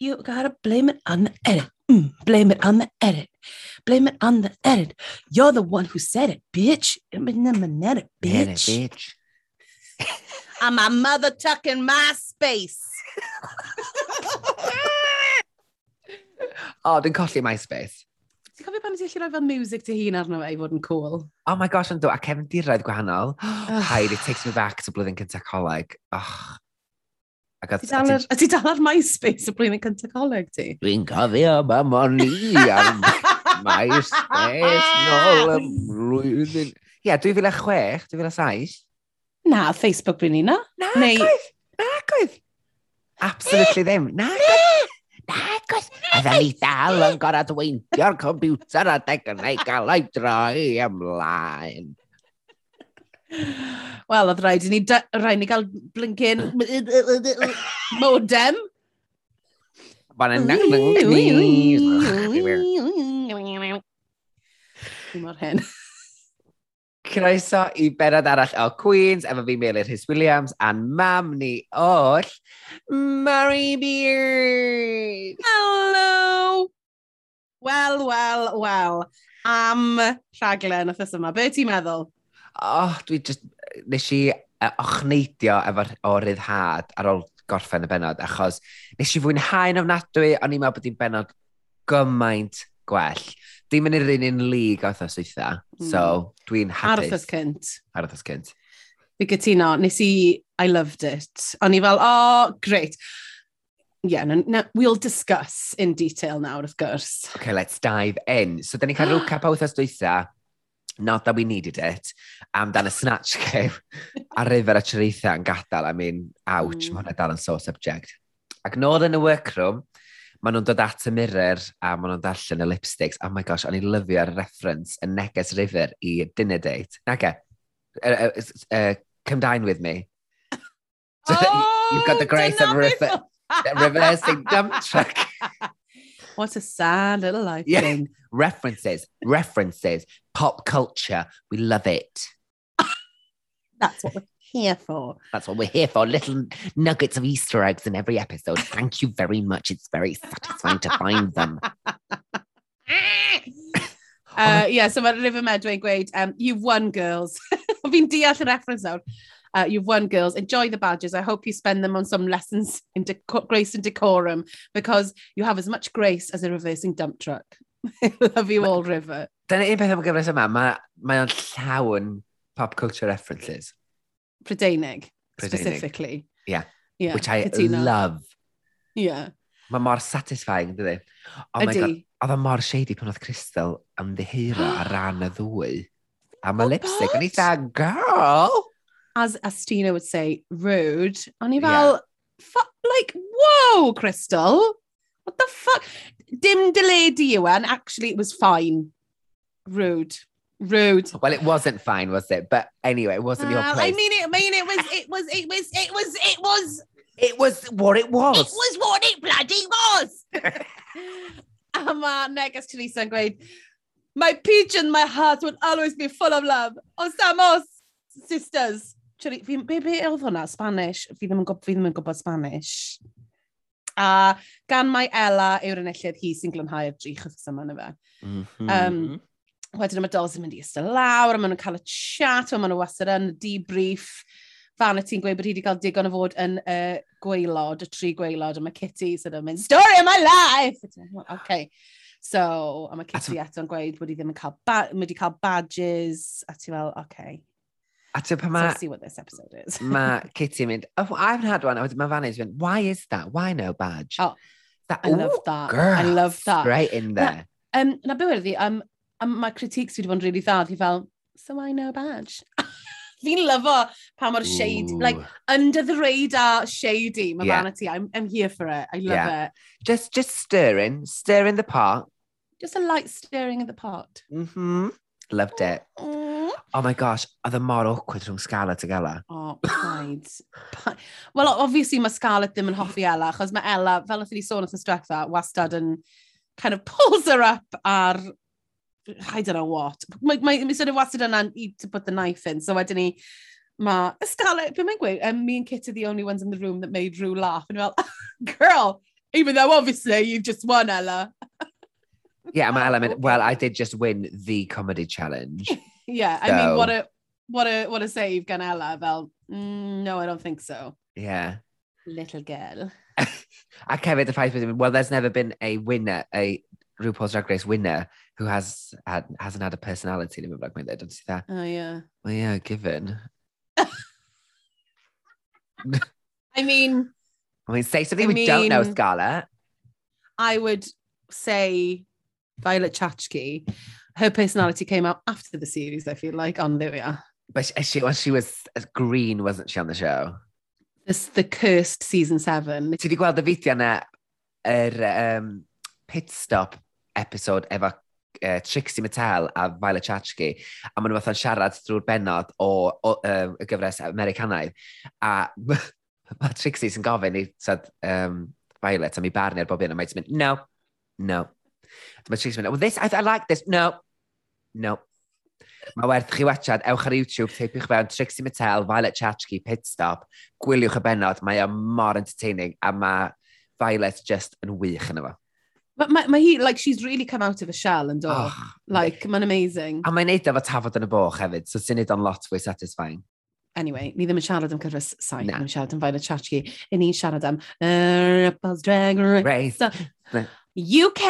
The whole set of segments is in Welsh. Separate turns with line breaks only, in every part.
You gotta blame it on the edit. Mm, blame it on the edit. Blame it on the edit. You're the one who said it, bitch. Manetta, bitch.
It, bitch.
I'm my mother tucking my space.
o, oh, dwi'n colli MySpace.
Ti'n cofio pan ti'n gallu rhoi fel music dy hun arno fe i fod yn cool?
Oh my gosh, ynddo, a cefndiroedd gwahanol. Hide, it takes me back to blwyddyn cyntaf coleg. Oh. Ac
ti dal ar, ti dal ar MySpace y blwyddyn cyntaf coleg ti?
Dwi'n cofio ma o'n i ar MySpace nôl y blwyddyn. Ie, 2006, 2007.
Na, Facebook bryd ni na.
Na,
Neu...
goedd, na, goedd. Absolutely ddim. Na, goedd. Na, goedd. A dda ni dal yn gorau dweintio'r computer a deg yn ei gael ei droi ymlaen.
Wel, oedd rhaid i ni, rhaid ni gael blincyn modem. Mor hyn.
Croeso i berad arall o Queens, efo fi Meilir Rhys Williams, a'n mam ni oll, Mary Beard.
Hello! Wel, wel, wel. Am rhaglen o thys yma, be ti'n meddwl?
oh, dwi just, nes i e, ochneidio efo'r o ryddhad ar ôl gorffen y benod, achos nes i fwynhau'n ofnadwy, ond i'n meddwl bod hi'n benod gymaint gwell. Dim yn yr un un lig oedd os eitha, mm. so dwi'n hapus.
Arthas cynt.
Arthas cynt.
Fi gytuno, nes i, I loved it. O'n i fel, oh, great. Yeah, no, no, we'll discuss in detail nawr, wrth gwrs.
Okay, let's dive in. So, da ni'n cael rhyw cap a wythnos dwytha not that we needed it, amdan y snatch game, a rifer a treithiau yn gadael, I mean, ouch,
mm.
mae hwnna dal yn so subject. Ac nôl yn y workroom, maen nhw'n dod at y mirror a maen nhw'n darllen y lipsticks. Oh my gosh, o'n i'n lyfio'r reference y neges river i dinner date. Okay, uh, uh, uh, come dine with me. So oh, you've got the grace of refer reversing dump truck.
What a sad little life
Yeah.
thing.
references, references, pop culture. We love it.
That's what we're here for.
That's what we're here for. Little nuggets of Easter eggs in every episode. Thank you very much. It's very satisfying to find them.
Uh, yeah, so mae River Medway gweud, um, you've won, girls. Fi'n deall y reference nawr. Uh, you've won, girls. Enjoy the badges. I hope you spend them on some lessons in grace and decorum because you have as much grace as a reversing dump truck. Love you all, River.
Dyna un peth am gyfres yma, mae mae o'n llawn pop culture references.
Prydeinig, specifically.
Yeah.
yeah
which I
Katina.
love.
Yeah.
Mae mor satisfying, dydy. Oh my god, oedd o mor shady pan oedd Crystal ymddeheiro ar ran y ddwy. A mae lipstick, o'n i girl!
As, Astina would say, rude. O'n i
Yeah.
fel, fu- like, whoa, Crystal. What the fuck? Dim deledi yw and actually it was fine. Rude. Rude.
Well, it wasn't fine, was it? But anyway, it wasn't your uh,
Well,
place.
I mean, it, I mean, it was, it was, it was, it was, it was,
it was what it was.
it was what it bloody was. a mae Neges Teresa yn gweud, My peach and my heart would always be full of love. O Samos, sisters. actually, fi, be, be oedd hwnna? Spanish? Fi ddim yn gwb, fi ddim yn gwybod Spanish. A gan mae Ella yw'r enillydd hi sy'n glynhau'r drych wrth yma na fe.
Mm -hmm.
um, wedyn mae Dolls yn mynd i ystod lawr, a maen nhw'n cael y chat, a maen nhw wastad yn debrief. Fan y ti'n gweud bod hi wedi cael digon o fod yn y uh, gweilod, y tri gweilod, a mae Kitty sydd yn mynd, story of my life! Okay. So, a mae Kitty eto'n gweud bod hi ddim yn cael, ba wedi cael badges, a ti fel, okay,
A ti'n
pan
mae...
So see what this episode is.
ma Kitty yn mynd, oh, I haven't had one. A wedyn mae Fanny's mynd, why is that? Why no badge?
Oh,
that,
I
ooh, love
that.
Girl,
I love that.
Right in there.
Na, um, na bywyd i, um, um, mae critiques fi wedi bod yn really ddad. Fi fel, so why no badge? Fi'n lyfo pa mor shady, like, under the radar shady, mae
yeah.
Vanity. I'm, I'm here for it. I love
yeah.
it.
Just, just stirring, stirring the pot.
Just a light stirring of the pot.
Mm-hmm. Loved it. Oh my gosh, oedd y mor awkward rhwng Scarlett ag Ella.
O, paid. Pa- Wel, obviously mae Scarlett ddim yn hoffi Ella, achos mae Ella, fel oedd ni sôn wrth y wastad yn kind of pulls her up ar I don't know what. Mae ma, ma sort of wastad yna i to put the knife in, so wedyn ni, mae Scarlett, beth mae'n gweud, um, me and Kit are the only ones in the room that made Rue laugh, and fel, girl, even though obviously you've just won Ella.
Yeah, Ella mynd,
okay.
well, I did just win the comedy challenge.
Yeah, I mean, what a what a what a save gan Ella. Fel, mm, no, I don't think so.
yeah.
Little girl.
I Ac hefyd y ffaith bod, well, there's never been a winner, a RuPaul's Drag Race winner who has had, hasn't had a personality. Neu beth bynnag, don't see that?
Oh yeah.
Well, yeah, given.
I mean,
I mean, say something
I
we don't know, Scarlett.
I would say Violet Chachki, her personality came out after the series, I feel like, on there we are.
But she, she, well, she was green, wasn't she, on the show?
This, the cursed season seven.
Ti wedi gweld y fideo na, yr um, pit stop episode efo uh, Trixie Mattel a Violet Chachki, a maen nhw fatha'n siarad drwy'r benod o, o uh, y gyfres Americanaidd, a mae Trixie sy'n gofyn i sad, um, Violet am ei barn ar bob un, a mae'n mynd, no, no, Mae Chase mynd, well, this, I, I like this. No. No. Mae werth chi wachad, ewch ar YouTube, teipiwch fewn Trixie Mattel, Violet Chachki, Pit Stop, gwyliwch y benod, mae o mor entertaining, a mae Violet just yn wych yn efo.
Mae ma, ma hi, like, she's really come out of a shell yn all.
Oh,
like, mae'n amazing.
A mae'n neud efo tafod yn y boch hefyd, so sy'n neud o'n lot fwy satisfying.
Anyway, ni ddim yn siarad am cyfres sain, ni'n siarad am Violet Chachki, i ni'n siarad am uh, RuPaul's Drag Race.
Race.
So, UK!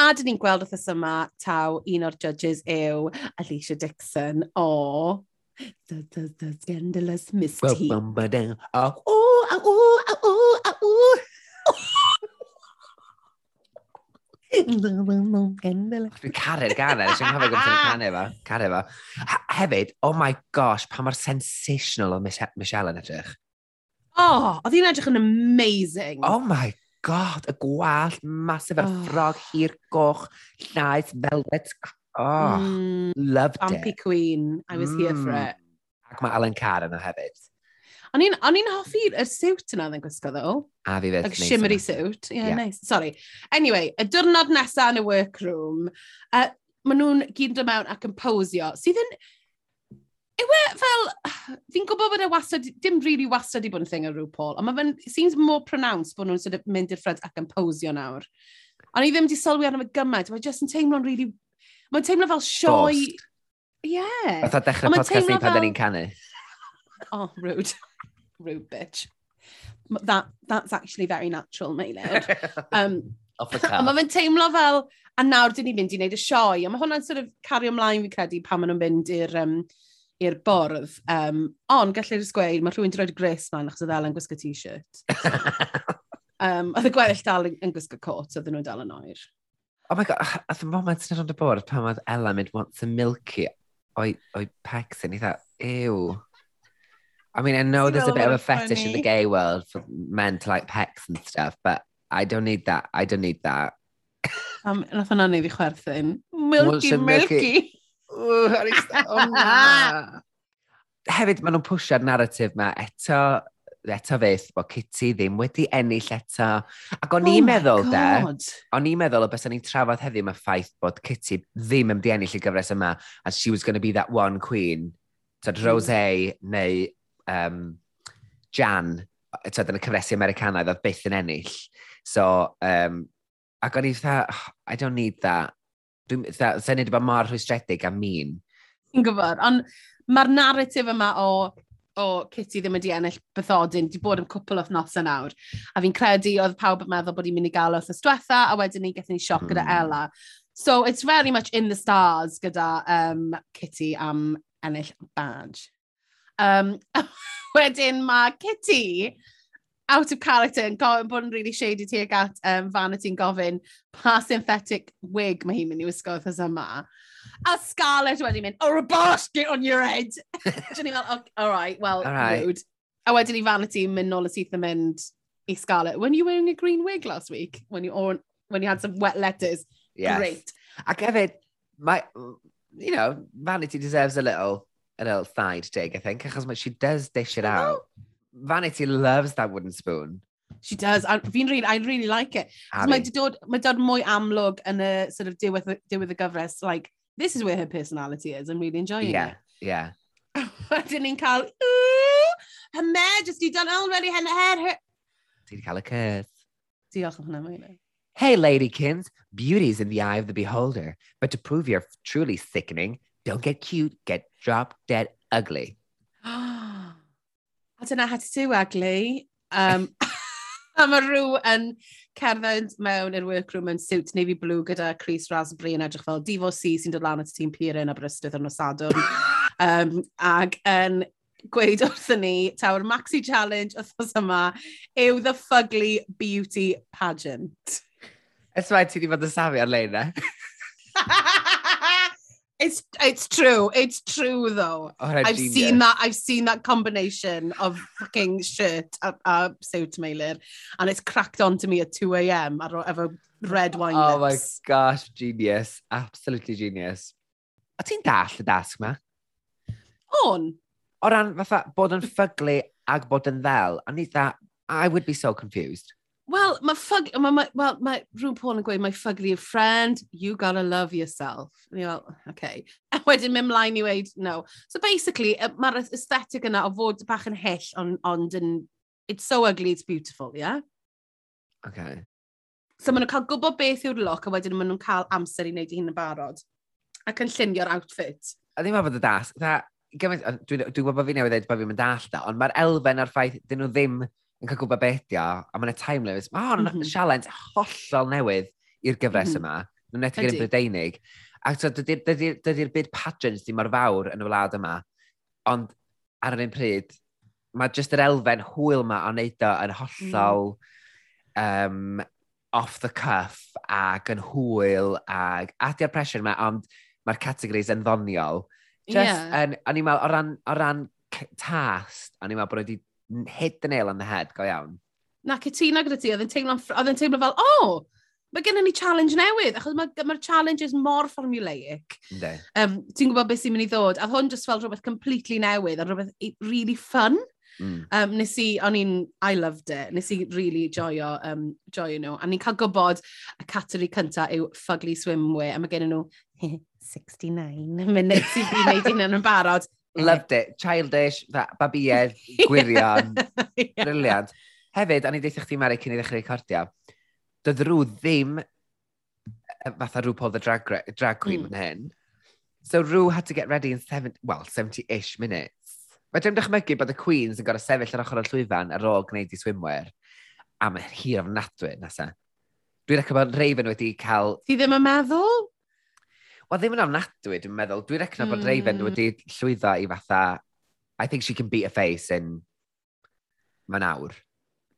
A dyn ni'n gweld wrth yma taw un o'r judges yw Alicia Dixon o The, the, the Scandalous Miss T.
Bum, bum, bum, oh, o, a o, a o, a o. Dwi'n caru'r ganau, dwi'n cofio gwrth yn canu efo, Caru fa. Hefyd, oh my gosh, pa mor sensational o Michelle yn edrych.
Oh, oedd hi'n edrych yn amazing.
Oh my god, y gwallt masif, y
oh.
ffrog hir goch, llaeth, velvet. Oh,
mm,
loved
Bumpy
it.
Bumpy Queen, I was mm. here for
mm.
it.
Ac mae Alan Carr yna hefyd.
O'n i'n on in hoffi y siwt yna ddyn gwisgo ddo.
A fi fydd.
Like shimmery suit. Yeah,
yeah,
nice. Sorry. Anyway, y diwrnod nesaf yn y workroom, uh, maen nhw'n gyd yn dod mewn ac yn posio. Sydd yn... So Yw e fel, fi'n gwybod bod e wastad, dim really wastad i bod yn thing o rhyw Paul, ond mae'n, seems more pronounced bod nhw'n sort of mynd i'r ffred ac yn posio nawr. Ond i ddim di sylwi arno fe gymaint, mae jyst yn teimlo'n really, mae'n teimlo fel sioe...
Ie.
Yeah.
Oedd dechrau podcast ni pan
fel...
ni'n canu.
Oh, rude. rude bitch. That, that's actually very natural, mae lewd. Um,
Off the
Mae fe'n teimlo fel, a nawr dyn ni'n mynd i wneud y sioe, a mae hwnna'n sort of cario ymlaen fi credu pan maen nhw'n mynd i'r um, i'r bordd. Um, ond gallai'r sgweud, mae rhywun wedi rhoi gris ma'n achos oedd Alan gwisgo t-shirt. um, oedd y gweddill dal yn, yn gwisgo cot, oedd nhw'n dal yn oer.
Oh my god, at the moment yn rhan y bord, pan oedd Ella mynd want some milky o'i, oi pecs yn eitha, ew. I mean, I know there's a bit of a fetish in the gay world for men to like pecs and stuff, but I don't need that. I don't need that.
um, Nath hwnna neud i chwerthin. Milky,
milky.
milky.
Hefyd, maen nhw'n pwysio'r narratif ma eto, eto fydd bod Kitty ddim wedi ennill eto. Ac o'n
oh
i'n meddwl, de, o'n i'n meddwl y bys ni'n trafod heddiw mae ffaith bod Kitty ddim yn ennill y gyfres yma, and she was going to be that one queen. Tod so,
Rose
mm. neu um, Jan, tod yn y cyfresu Americanaidd, oedd byth yn ennill. So, um, ac o'n i'n dda, oh, I don't need that. Sa'n neud bod mor rhwystredig a min.
Ti'n gwybod, ond mae'r narratif yma o, o Kitty ddim wedi ennill bythodyn, di bod yn cwpl o'r nosa nawr. A fi'n credu oedd pawb yn meddwl bod hi'n mynd i gael o'r diwetha, a wedyn ni gethon ni sioc mm. gyda
hmm.
Ella. So it's very much in the stars gyda um, Kitty am ennill badge. Um, wedyn mae Kitty out of character yn bod yn really shady tuag at um, Vanity yn gofyn pa synthetic wig mae hi'n mynd i wisgo wrth yma. A Scarlett wedi mynd, oh, a basket get on your head! Dwi'n ni fel, oh, all right, well,
all right.
rude. A wedyn i Vanity mynd nôl y syth yn mynd i Scarlett, when you wearing a green wig last week? When you, or, when you had some wet letters?
Yes.
Great.
Ac hefyd, my, you know, Vanity deserves a little, a little side dig, I think, achos she does dish it out. Oh. Vanity loves that wooden spoon.
She does. I, fi'n really, I really like it.
A
Mae di dod, mae dod mwy amlwg yn y sort of diwedd, diwedd y gyfres. Like, this is where her personality is. I'm really enjoying
Yeah,
it.
yeah.
Wedyn ni'n cael, ooh, her majesty done already, her, her, her,
Ti wedi cael y cys.
Diolch am hynny, Meili.
Hey, ladykins, beauty's in the eye of the beholder. But to prove you're truly sickening, don't get cute, get drop dead ugly.
a dyna hati ti waglu. Um, a mae rhyw yn cerdded mewn i'r workroom yn suit navy blue gyda Chris Raspberry yn edrych fel Divo C sy'n dod lan at y tîm Pirin a Brystydd yn Osadwn. um, ag yn gweud wrthyn ni, taw'r Maxi Challenge wythnos yma yw The Fugly Beauty Pageant.
Ys mae ti wedi bod yn safi ar leina. E.
It's, it's true. It's true, though.
Oh,
I've
genius.
seen that. I've seen that combination of fucking shirt a, a suit mailer, and it's cracked onto me at 2 a.m. ar efo red wine
Oh
lips.
my gosh, genius. Absolutely genius. O ti'n dall y dasg ma?
On.
O ran fatha bod yn ffyglu ag bod yn ddel, I need that. I would be so confused.
Wel, mae ffug... Ma, ma, well, mae rhywun Paul yn gweud, mae ffugly yn friend, you gotta love yourself. Ni fel, okay. A wedyn mynd mlaen i weid, no. So basically, mae'r aesthetic yna o fod bach yn hyll, ond on, on, it's so ugly, it's beautiful, yeah?
Okay.
So maen nhw'n cael gwybod beth yw'r look, a wedyn maen nhw'n cael amser i wneud i hyn yn barod. Ac yn llunio'r outfit.
A ddim bod y dasg, dwi'n dwi gwybod bod fi newydd dweud bod fi'n mynd all da, ond mae'r elfen a'r ffaith dyn nhw ddim yn cael gwybod beth di o, a mae'n time limits, mae hwn yn
mm
-hmm. sialent hollol newydd i'r gyfres
mm -hmm.
yma, yn etig yn
y
Brydeinig. Ac so, dydy'r dydy, dydy byd pageants ddim mor fawr yn y wlad yma, ond ar yr un pryd, mae jyst yr elfen hwyl yma o wneud o yn hollol mm. um, off the cuff ac yn hwyl ac adi'r pressure yma, ond mae'r categories yn ddoniol. Just,
yeah.
yn, o'n i'n meddwl, o ran, o ran tast, o'n i'n meddwl bod wedi hit the nail on the head, go iawn.
Na, cytuno gyda ti, oedd yn teimlo, oedd yn teimlo fel, oh, mae gennym ni challenge newydd, achos mae'r ma challenges mor formulaic.
De.
Um, ti'n gwybod beth sy'n mynd i ddod, a hwn just fel rhywbeth completely newydd, a rhywbeth really fun.
Mm.
Um, nes i, o'n i'n, I loved it, nes i really joio, um, joio nhw. A ni'n cael gwybod y categori cyntaf yw Fugly Swimwear, a mae gen nhw 69 munud i fi wneud hynna'n yn barod.
Loved it. Childish, babiedd, gwirion.
yeah.
Briliant. Hefyd, a ni deithio chdi Mari cyn i ddechrau recordio, doedd rhyw ddim fatha rhyw Paul the Drag, drag Queen
mm.
hyn. So rhyw had to get ready in 70, well, 70-ish minutes. Mae dim dychmygu bod y Queens yn gorau sefyll ar ochr o'r llwyfan ar ôl gwneud i swimwear am hir ofnadwy nesaf. Dwi'n rhaid bod Raven wedi cael...
Ti ddim yn meddwl?
Wel, ddim yn ofnadwy, dwi'n meddwl. Dwi'n recno mm. bod Raven
hmm.
wedi llwyddo i fatha, I think she can beat a face in mae'n awr.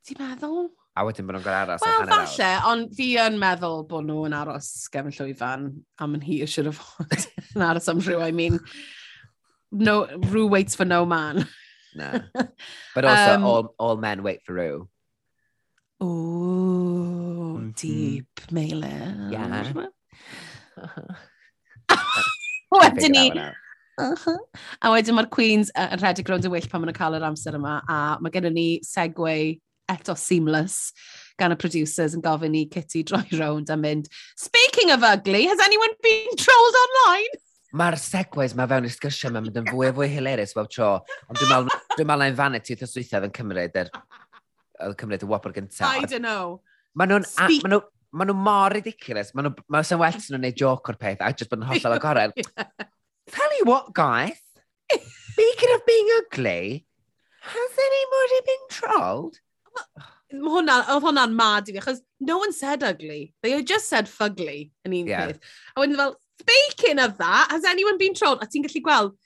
Ti'n meddwl?
A wedyn bod nhw'n gorau aros
well,
hanner
falle, awr. ond fi yn meddwl bod nhw yn aros gefn llwyfan am yn hir siwr o fod yn aros am rhyw, I mean, no, Rue waits for no man.
no. But also,
um,
all, all men wait for Rue.
Ooh,
mm -hmm.
deep, Meilir.
Yeah.
Wedyn ni...
Uh
-huh. A wedyn mae'r Queens yn rhedeg rownd y wyll pan maen nhw'n cael yr amser yma, a mae gen ni segwe eto seamless gan y producers yn gofyn i Kitty droi rownd a mynd, speaking of ugly, has anyone been trolled online?
Mae'r segways mae fewn i'r sgysio mae'n mynd yn fwy a fwy hilarious fel tro, ond dwi'n meddwl dwi na'n fanity wrth yswythaf yn cymryd yr, er, cymryd y
wopr
gyntaf.
I don't know.
Mae nhw'n...
Speak...
Maen nhw, maen nhw mor ridiculous. Maen nhw, maen nhw'n well sy'n nhw'n gwneud joke o'r peth, a just bod yn hollol agored. yeah. Tell you what, guys, speaking of being ugly, has anybody been trolled?
Mae hwnna, oedd hwnna'n mad i fi, achos no one said ugly. They just said fugly yn un
yeah.
peth. A wedyn fel, speaking of that, has anyone been trolled? A ti'n gallu gweld,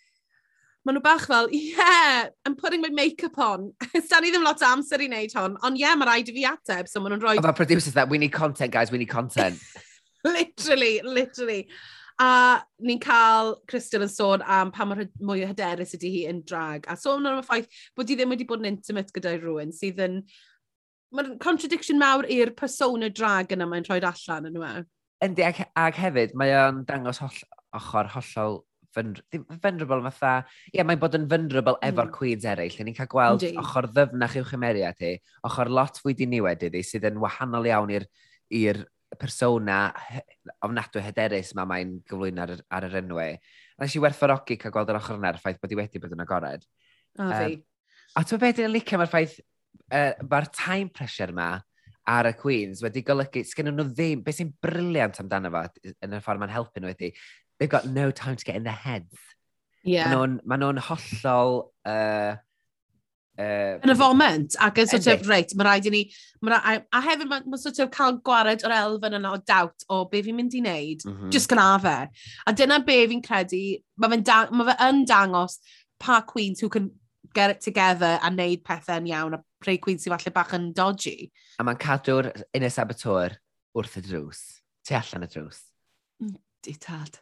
maen nhw bach fel, yeah, I'm putting my make-up on. Stan ni ddim lot o amser i wneud hon, ond yeah, mae rhaid i fi ateb, so maen nhw'n rhoi...
Of our producers that, we need content, guys, we need content.
literally, literally. A ni'n cael Crystal yn sôn am pa mor mwy o hyderus ydy hi yn drag. A sôn am y ffaith bod hi ddim wedi bod yn intimate gyda rhywun sydd yn... Mae'n contradiction mawr i'r persona drag yna mae'n rhoi allan yn yma. E.
Yndi, ac, ac hefyd, mae o'n dangos holl, ochr hollol vulnerable fatha, ie, yeah, mae'n bod yn vulnerable
mm.
efo'r queens eraill. Ni'n cael gweld
Indeed.
ochr ddyfnach i'w chymeriad hi, ochr lot fwy diniwed iddi, sydd yn wahanol iawn i'r persona ofnadwy hyderus mae mae'n gyflwyno ar, ar yr enwau. Nes i werthfarogi cael gweld yr ochr yna, y ffaith bod i wedi bod yn agored.
A fi.
Um, a ti'n beth yn licio mae'r ffaith, uh, mae'r time pressure yma, ar y Queens wedi golygu, sgennyn nhw ddim, beth sy'n briliant amdano fo yn y ffordd mae'n helpu nhw ydy, they've got no time to get in their heads.
Yeah.
Mae nhw'n ma hollol... Uh, uh,
yn y foment, ac yn sort of, reit, mae rhaid i ni, ma rhaid, a hefyd mae ma sort of cael gwared o'r elfen yna o dawt o be fi'n mynd i wneud,
mm -hmm.
just gyna fe. A dyna be fi'n credu, mae fe'n da, ma fe yn dangos pa queens who can get it together a wneud pethau'n iawn a rhai queens sy'n falle bach yn dodgy.
A mae'n cadw'r un y saboteur wrth y drws, tu allan y drws.
Mm, Di tad.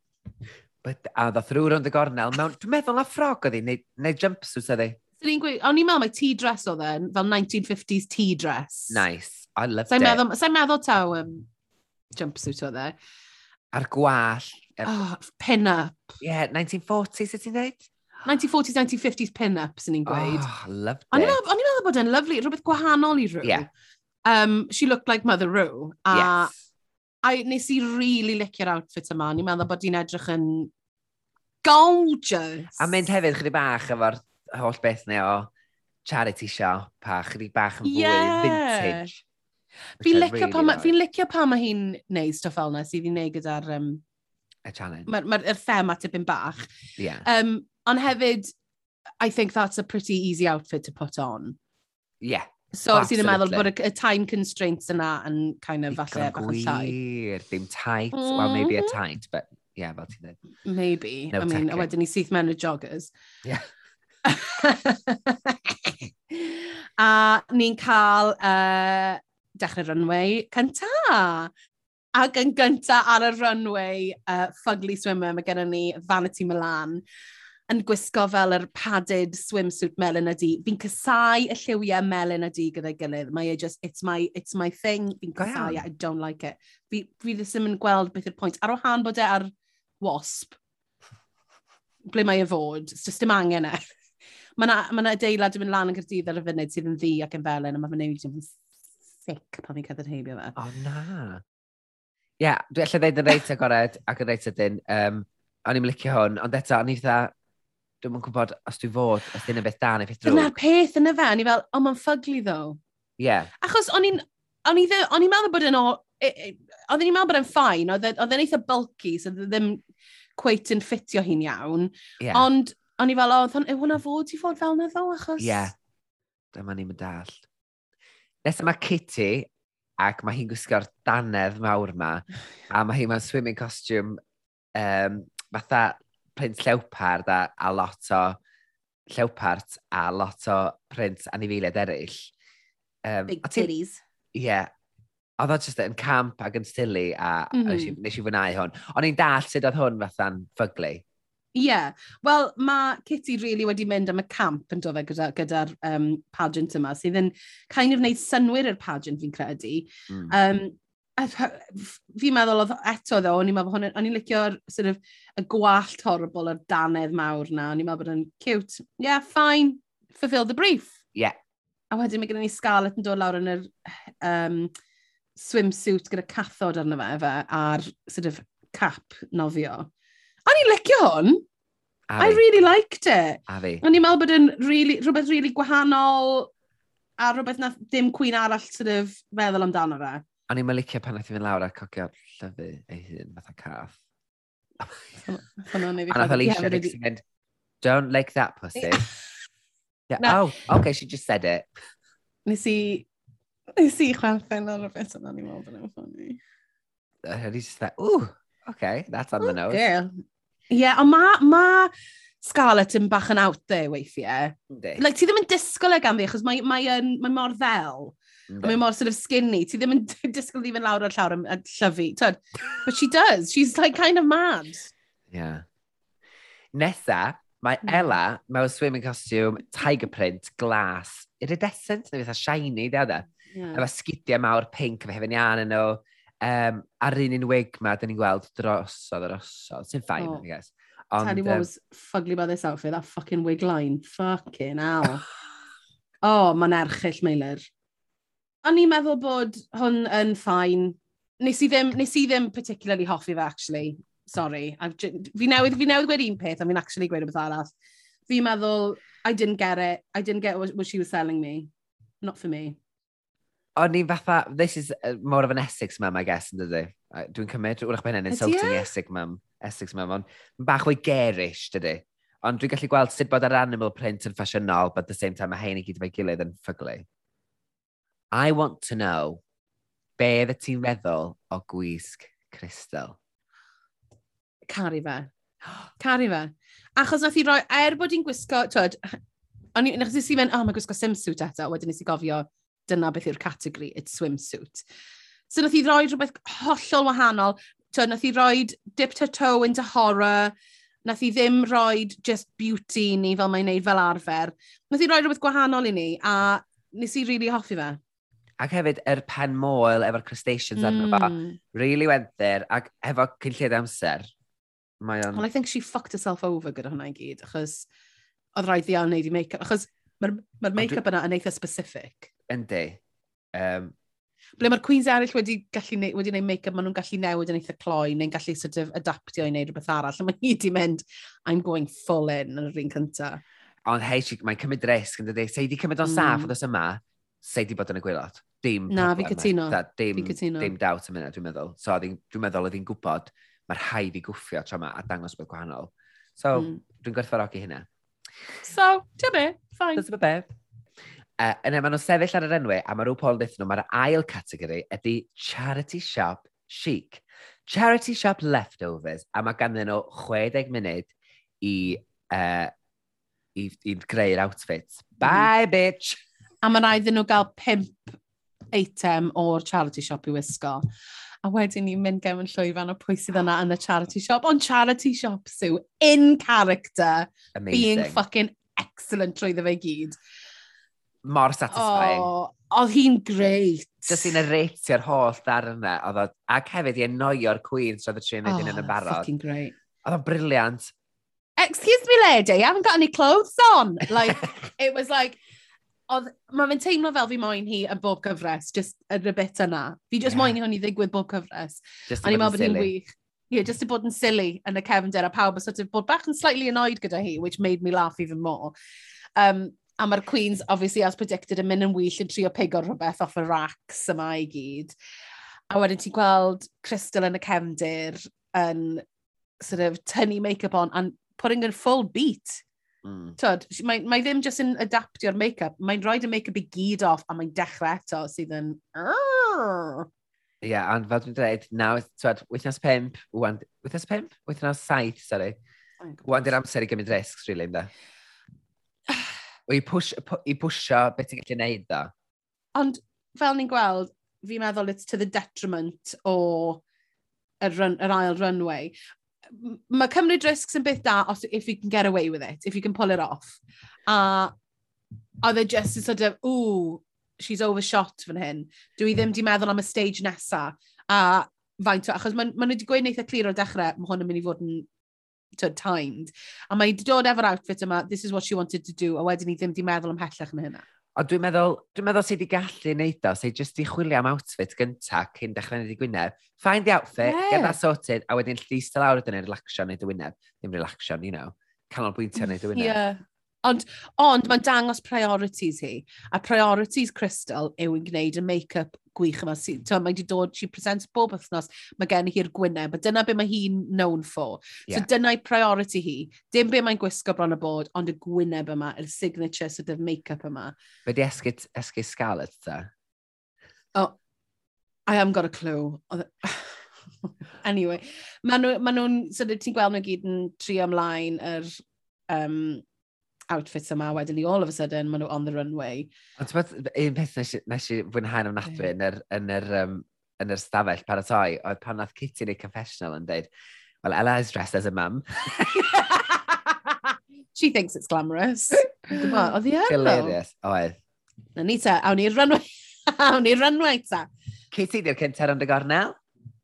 A
ddoth rhyw rownd y gornel. Mewn, dwi'n meddwl na ffrog oedd hi, neu, neu jumpsuit oedd hi.
So ni'n gweud, o'n i'n meddwl mae tea dress oedd yn, fel 1950s tea dress.
Nice, I loved
sa'n
it.
Meddwl, sa'n meddwl taw um, jumpsuit oedd e.
A'r gwall. Er...
Oh, pin-up.
Yeah, 1940s, ydy ti'n dweud?
1940s, 1950s pin-up, sy'n ni'n gweud.
Oh, loved it.
O'n i'n meddwl bod e'n lyflu, rhywbeth gwahanol i rhyw.
Yeah.
Um, she looked like Mother Rue. A
yes.
A nes i rili really licio'r outfit yma. Ni'n meddwl bod hi'n edrych yn gorgeous.
A mynd hefyd chydig bach efo'r holl beth neu o charity shop a chydig bach yn fwy
yeah.
vintage.
Fi'n licio,
really nice.
fi licio pa mae hi'n neud stuff fel yna sydd hi'n neud gyda'r... Um,
y challenge.
Mae'r ma, ma thema tipyn bach.
Yeah.
Um, ond hefyd, I think that's a pretty easy outfit to put on.
Yeah,
So, sy'n meddwl bod y, y time constraints yna yn kind of falle bach yn llai.
Dim tight, mm. well maybe a
mm-hmm.
tight, but yeah, fel ti'n dweud.
Maybe,
no
I mean, a wedyn ni syth mewn y joggers.
Yeah.
a ni'n cael uh, dechrau runway cynta. Ac yn gynta ar y runway, uh, Fugly Swimmer, mae gennym ni Vanity Milan yn gwisgo fel yr padded swimsuit melyn ydi. Fi'n cysau y lliwiau melyn ydi gyda'i gilydd. Mae e just, it's my, it's my thing, fi'n casau,
e.
I don't like it. Fi, fi ddim yn gweld beth yw'r pwynt. Ar wahan bod e ar wasp, ble mae e fod, it's just dim angen e. mae yna ma, na, adeilad yn mynd lan yn gyrdydd ar y funud sydd yn ddi ac yn felyn, a mae fy neud yn sic pan fi'n cydyrheibio fe.
O, oh, na. Ie, yeah, dwi allai ddeud yn reit agored ac yn reit ydyn. Um, o'n i'n licio hwn, ond eto, o'n i'n dda, Dwi'n yn gwybod os dwi fod, os dyna beth da neu beth drwg.
Dyna'r peth yna fe, o'n i fel, o, oh, mae'n ffugly ddo.
Ie. Yeah.
Achos o'n i'n, o'n i o'n i'n meddwl bod yn o, e, e, oedden i'n meddwl bod yn ffain, oedd yn eitha bulky, so ddim cweit yn ffitio hi'n iawn.
Yeah.
Ond o'n i fel, o, oedd hwnna fod i fod fel na ddo, achos...
Ie, yeah. dyma ni'n mynd all. Nes yma Kitty, ac mae hi'n gwisgo'r danedd mawr ma, a mae hi mewn swimming costume um, fatha print llewpard a, a lot o llewpart a lot o print anifeiliaid eraill. Um,
Big titties.
Ie. Yeah, oedd o just yn camp ac yn sili a mm -hmm. nes i fwynhau hwn. O'n i'n dall sut oedd hwn fatha'n ffyglu.
Ie. Yeah. Wel, mae Kitty really wedi mynd am y camp yn dofe gyda'r gyda, gyda um, pageant yma, sydd yn kind of wneud synwyr i'r pageant fi'n credu.
Mm.
Um, fi'n meddwl oedd eto ddo, o'n i'n meddwl hwn, o'n i'n licio'r sort of, y gwallt horrible o'r danedd mawr na, o'n i'n meddwl bod yn cute. Yeah, fine, fulfill the brief.
Yeah.
A wedyn mae gen ni Scarlett yn dod lawr yn yr um, swimsuit gyda cathod arno fe, fe a'r sort of cap nofio. O'n i'n licio hwn.
A
I
fi.
really liked it.
A fi.
O'n i'n meddwl bod yn really, rhywbeth really gwahanol a rhywbeth na ddim cwyn arall sort of feddwl amdano fe.
O'n i'n mylicio pan nath i fynd lawr a cocio llyfu ei hun fatha cath. A nath Alicia
ddim
sy'n mynd, don't like that pussy. yeah,
no.
Oh, okay, she just said it.
Nes i... Nes i chwerthin ar y bit yna, ni'n meddwl bod yn ffynnu.
O'n just like, ooh, okay, that's on the oh, nose.
Girl. Yeah, ond ma, ma Scarlett yn bach yn out there weithiau. Like, ti ddim yn disgwyl e gan fi, achos mae, mae, mae, mae mor ddel.
Mm.
Mae mor sort of skinny. Ti ddim yn disgwyl ddim yn lawr o'r llawr a llyfu. Tyd. But she does. She's like kind of mad.
Yeah. Nesa, mae
hmm.
Ella mewn swimming costume, tiger print, glas, iridescent, neu fatha shiny, da da.
Yeah.
Efo sgidiau mawr pink, efo hefyd ian yn nhw. Um, a'r un un wig ma, dyn ni'n gweld drosodd yr osod. Sy'n ffain,
oh.
I guess.
Ond, you um, was fugly by this outfit, that fucking wig line. Fucking hell. oh, mae'n erchill, Meilir. O'n i'n meddwl bod hwn yn ffain. Nes i ddim, nes i ddim particularly hoffi fe, actually. Sorry. Fi newydd, fi newydd gweud un peth, a fi'n actually gweud rhywbeth arall. Fi'n meddwl, I didn't get it. I didn't get what, what she was selling me. Not for me.
O'n i'n fatha, this is uh, more of an Essex mum, I guess, yn dydy. Dwi'n cymryd, wrach bod
mae'n
insulting
e?
Essex mum. Essex mum, ond bach o'i gerish, dydy ond dwi'n gallu gweld sut bod yr animal print yn ffasiynol, but at the same time, mae hein i gyd efo'i gilydd yn ffuglu. I want to know be ddy ti'n meddwl o gwisg Crystal?
Cari fe. Cari fe. Achos nath i roi, er bod i'n gwisgo, twyd, o'n i'n achos i mynd, oh, mae gwisgo swimsuit eto, wedyn nes i gofio, dyna beth yw'r categori, it's swimsuit. So nath i roi rhywbeth hollol wahanol, twyd, nath i roi dip to toe into horror, nath i ddim roi just beauty ni fel mae'n neud fel arfer. Nath i roi rhywbeth gwahanol i ni, a nes i really hoffi fe.
Ac hefyd, yr er pen moel efo'r crustaceans mm. arno fo,
hmm.
really went there, ac efo cynllid amser. Mae o'n...
Well, I think she fucked herself over gyda hwnna i gyd, achos oedd rhaid ddiawn wneud i make-up, achos mae'r ma, make-up yna yn eitha specific.
Yndi. Um,
Ble mae'r Queens eraill wedi gallu neud, wedi neud make-up, maen nhw'n gallu newid yn eitha cloi, neu'n gallu sort of adaptio i wneud rhywbeth arall. Mae hi wedi mynd, I'm going full in yn yr un cyntaf.
Ond hei, mae'n cymryd risg yn dydy. Se i wedi cymryd o'n
mm.
saff hmm. oedd yma, sei di bod yn y gwylod. Dim
Na, fi cytuno.
Dim, dim dawt yn mynd, dwi'n meddwl. So, dwi'n meddwl oedd hi'n gwybod mae'r rhaid i gwffio tro yma a dangos bod gwahanol. So,
mm.
dwi'n gwerthfawrogi hynna.
So, ti'n be? Fine.
Dyna be. Uh, yna, maen nhw'n sefyll ar yr enwau, a mae rhyw Paul yn nhw, mae'r ail categori ydy Charity Shop Chic. Charity Shop Leftovers, a mae ganddyn nhw 60 munud i, uh, i, i greu'r outfit. Mhm. Bye, mm. bitch!
a mae rhaid nhw gael pimp eitem o'r charity shop i wisgo. A wedyn ni'n mynd gefn llwyfan o pwy sydd yna yn y charity shop. Ond charity shop syw, in character,
Amazing.
being fucking excellent trwy ddefa gyd.
Mor satisfying.
Oh, oedd hi'n greit.
Dys hi'n ereitio'r holl dar yna. Oedd o, ac hefyd i enoio'r Queen so oedd y trin oh, yn y barod.
Fucking great.
Oedd o'n briliant.
Excuse me lady, I haven't got any clothes on. Like, it was like, oedd, mae fe'n teimlo fel fi moyn hi yn bob cyfres, just yr y bit yna. Fi just
yeah.
moyn hi hwn i ddigwydd bob cyfres.
Just
a ni'n meddwl bod hi'n wych. Yeah, just to bod yn silly yn y cefnder a pawb sort of bod bach yn slightly annoyed gyda hi, which made me laugh even more. Um, a mae'r Queens, obviously, as predicted, yn mynd yn wyll yn trio pigo'r rhywbeth off y racks yma i gyd. A wedyn ti'n gweld Crystal yn y cefndir yn sort of tynnu make-up on and putting in full beat
Mm.
Tod, mae, mae ddim jyst yn adaptio'r make-up, mae'n rhoi y make-up i gyd off a mae'n dechrau eto sydd yn...
Ie, yeah, ond fel dwi'n dweud, nawr, twed, wythnos pimp, wan, wythnos pimp? Wythnos saith, sorry. Oh wan di'r amser i gymryd risks, really, ynda. o i, push, i pwysio beth ti'n gallu neud, da.
Ond, fel ni'n gweld, fi'n meddwl it's to the detriment o y, run, yr ail runway mae cymryd risks yn beth da os, if you can get away with it, if you can pull it off. A oedd e just yn sort of, ooh, she's overshot fan hyn. Dwi ddim di meddwl am y stage nesa. A faint o, achos maen ma nhw wedi gweud neitha e clir o'r dechrau, mae hwn yn mynd i fod yn timed. A mae wedi dod efo'r outfit yma, this is what she wanted to do, a wedyn ni ddim di meddwl am hellach yn hynna.
Ond dwi'n meddwl, dwi'n meddwl sydd wedi gallu neud o, sydd jyst i chwilio am outfit gynta cyn dechrau neud i gwyneb. Find the outfit,
yeah.
get that sorted, a wedyn llys ta lawr ydyn ni'n relaxio neud y wyneb. Ddim relaxio, you know, canolbwyntio neud y wyneb.
Yeah. Ond, ond mae'n dangos priorities hi. A priorities Crystal yw yn gwneud y make-up gwych yma. Si, mae wedi dod, she presents bob wythnos, mae gen hi'r gwyneb, a dyna be mae hi'n known for. Yeah.
So
dyna'i priority hi. Dim be mae'n gwisgo bron y bod, ond y gwyneb yma, y signature sort of make-up yma.
Be di esgu, esgu Scarlett, ta?
Oh, I haven't got a clue. anyway, maen nhw'n, ma nhw, ma nhw sort of, ti'n gweld nhw gyd yn trio ymlaen yr um, outfits yma, wedyn ni all of a sudden, maen nhw on the runway.
Ond ti'n meddwl, un peth nes i fwynhau'n ofnadwy yn yr, yn yr, um, yn yr stafell paratoi, oedd pan nath Kitty neu confessional yn dweud, well, Ella is dressed as a mum.
She thinks it's glamorous. Oedd hi yn
Hilarious, oedd.
Na ni ta, awn ni'r runway, awn ni'r runway ta.
Kitty, di'r cynter yn y gornel?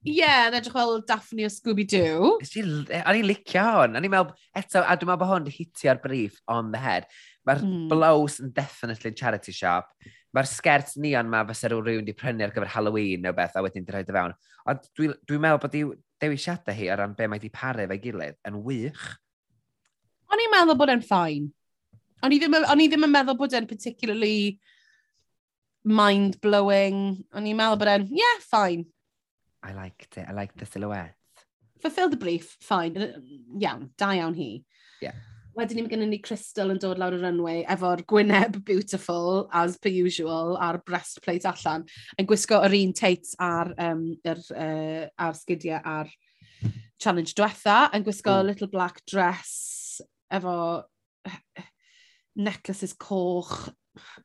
Ie, yn edrych fel Daphne o Scooby-Doo.
A eh, ni'n licio hwn. A ni'n meddwl, eto, a dwi'n meddwl bod hwn wedi hitio'r brief on the head. Mae'r
mm.
blows yn definitely charity shop. Mae'r sgert neon ma fysa rhyw rhywun wedi prynu ar gyfer Halloween neu beth a wedyn di rhaid y fewn. Ond dwi'n dwi, meddwl bod dewisiadau hi o ran be mae wedi paru fe gilydd yn wych.
O'n i'n meddwl bod e'n ffain. O'n i ddim, on i ddim yn meddwl bod e'n particularly mind-blowing. O'n i'n meddwl bod e'n, yeah, fine.
I liked it. I liked the silhouette.
Fulfilled the brief, fine. Iawn, da iawn hi.
Yeah.
Wedyn ni'n gynnu ni Crystal yn dod lawr y runway efo'r gwyneb beautiful, as per usual, a'r breastplate allan, yn gwisgo yr un teits ar, um, yr, uh, ar sgidiau ar challenge diwetha, yn gwisgo
mm.
little black dress efo necklaces coch.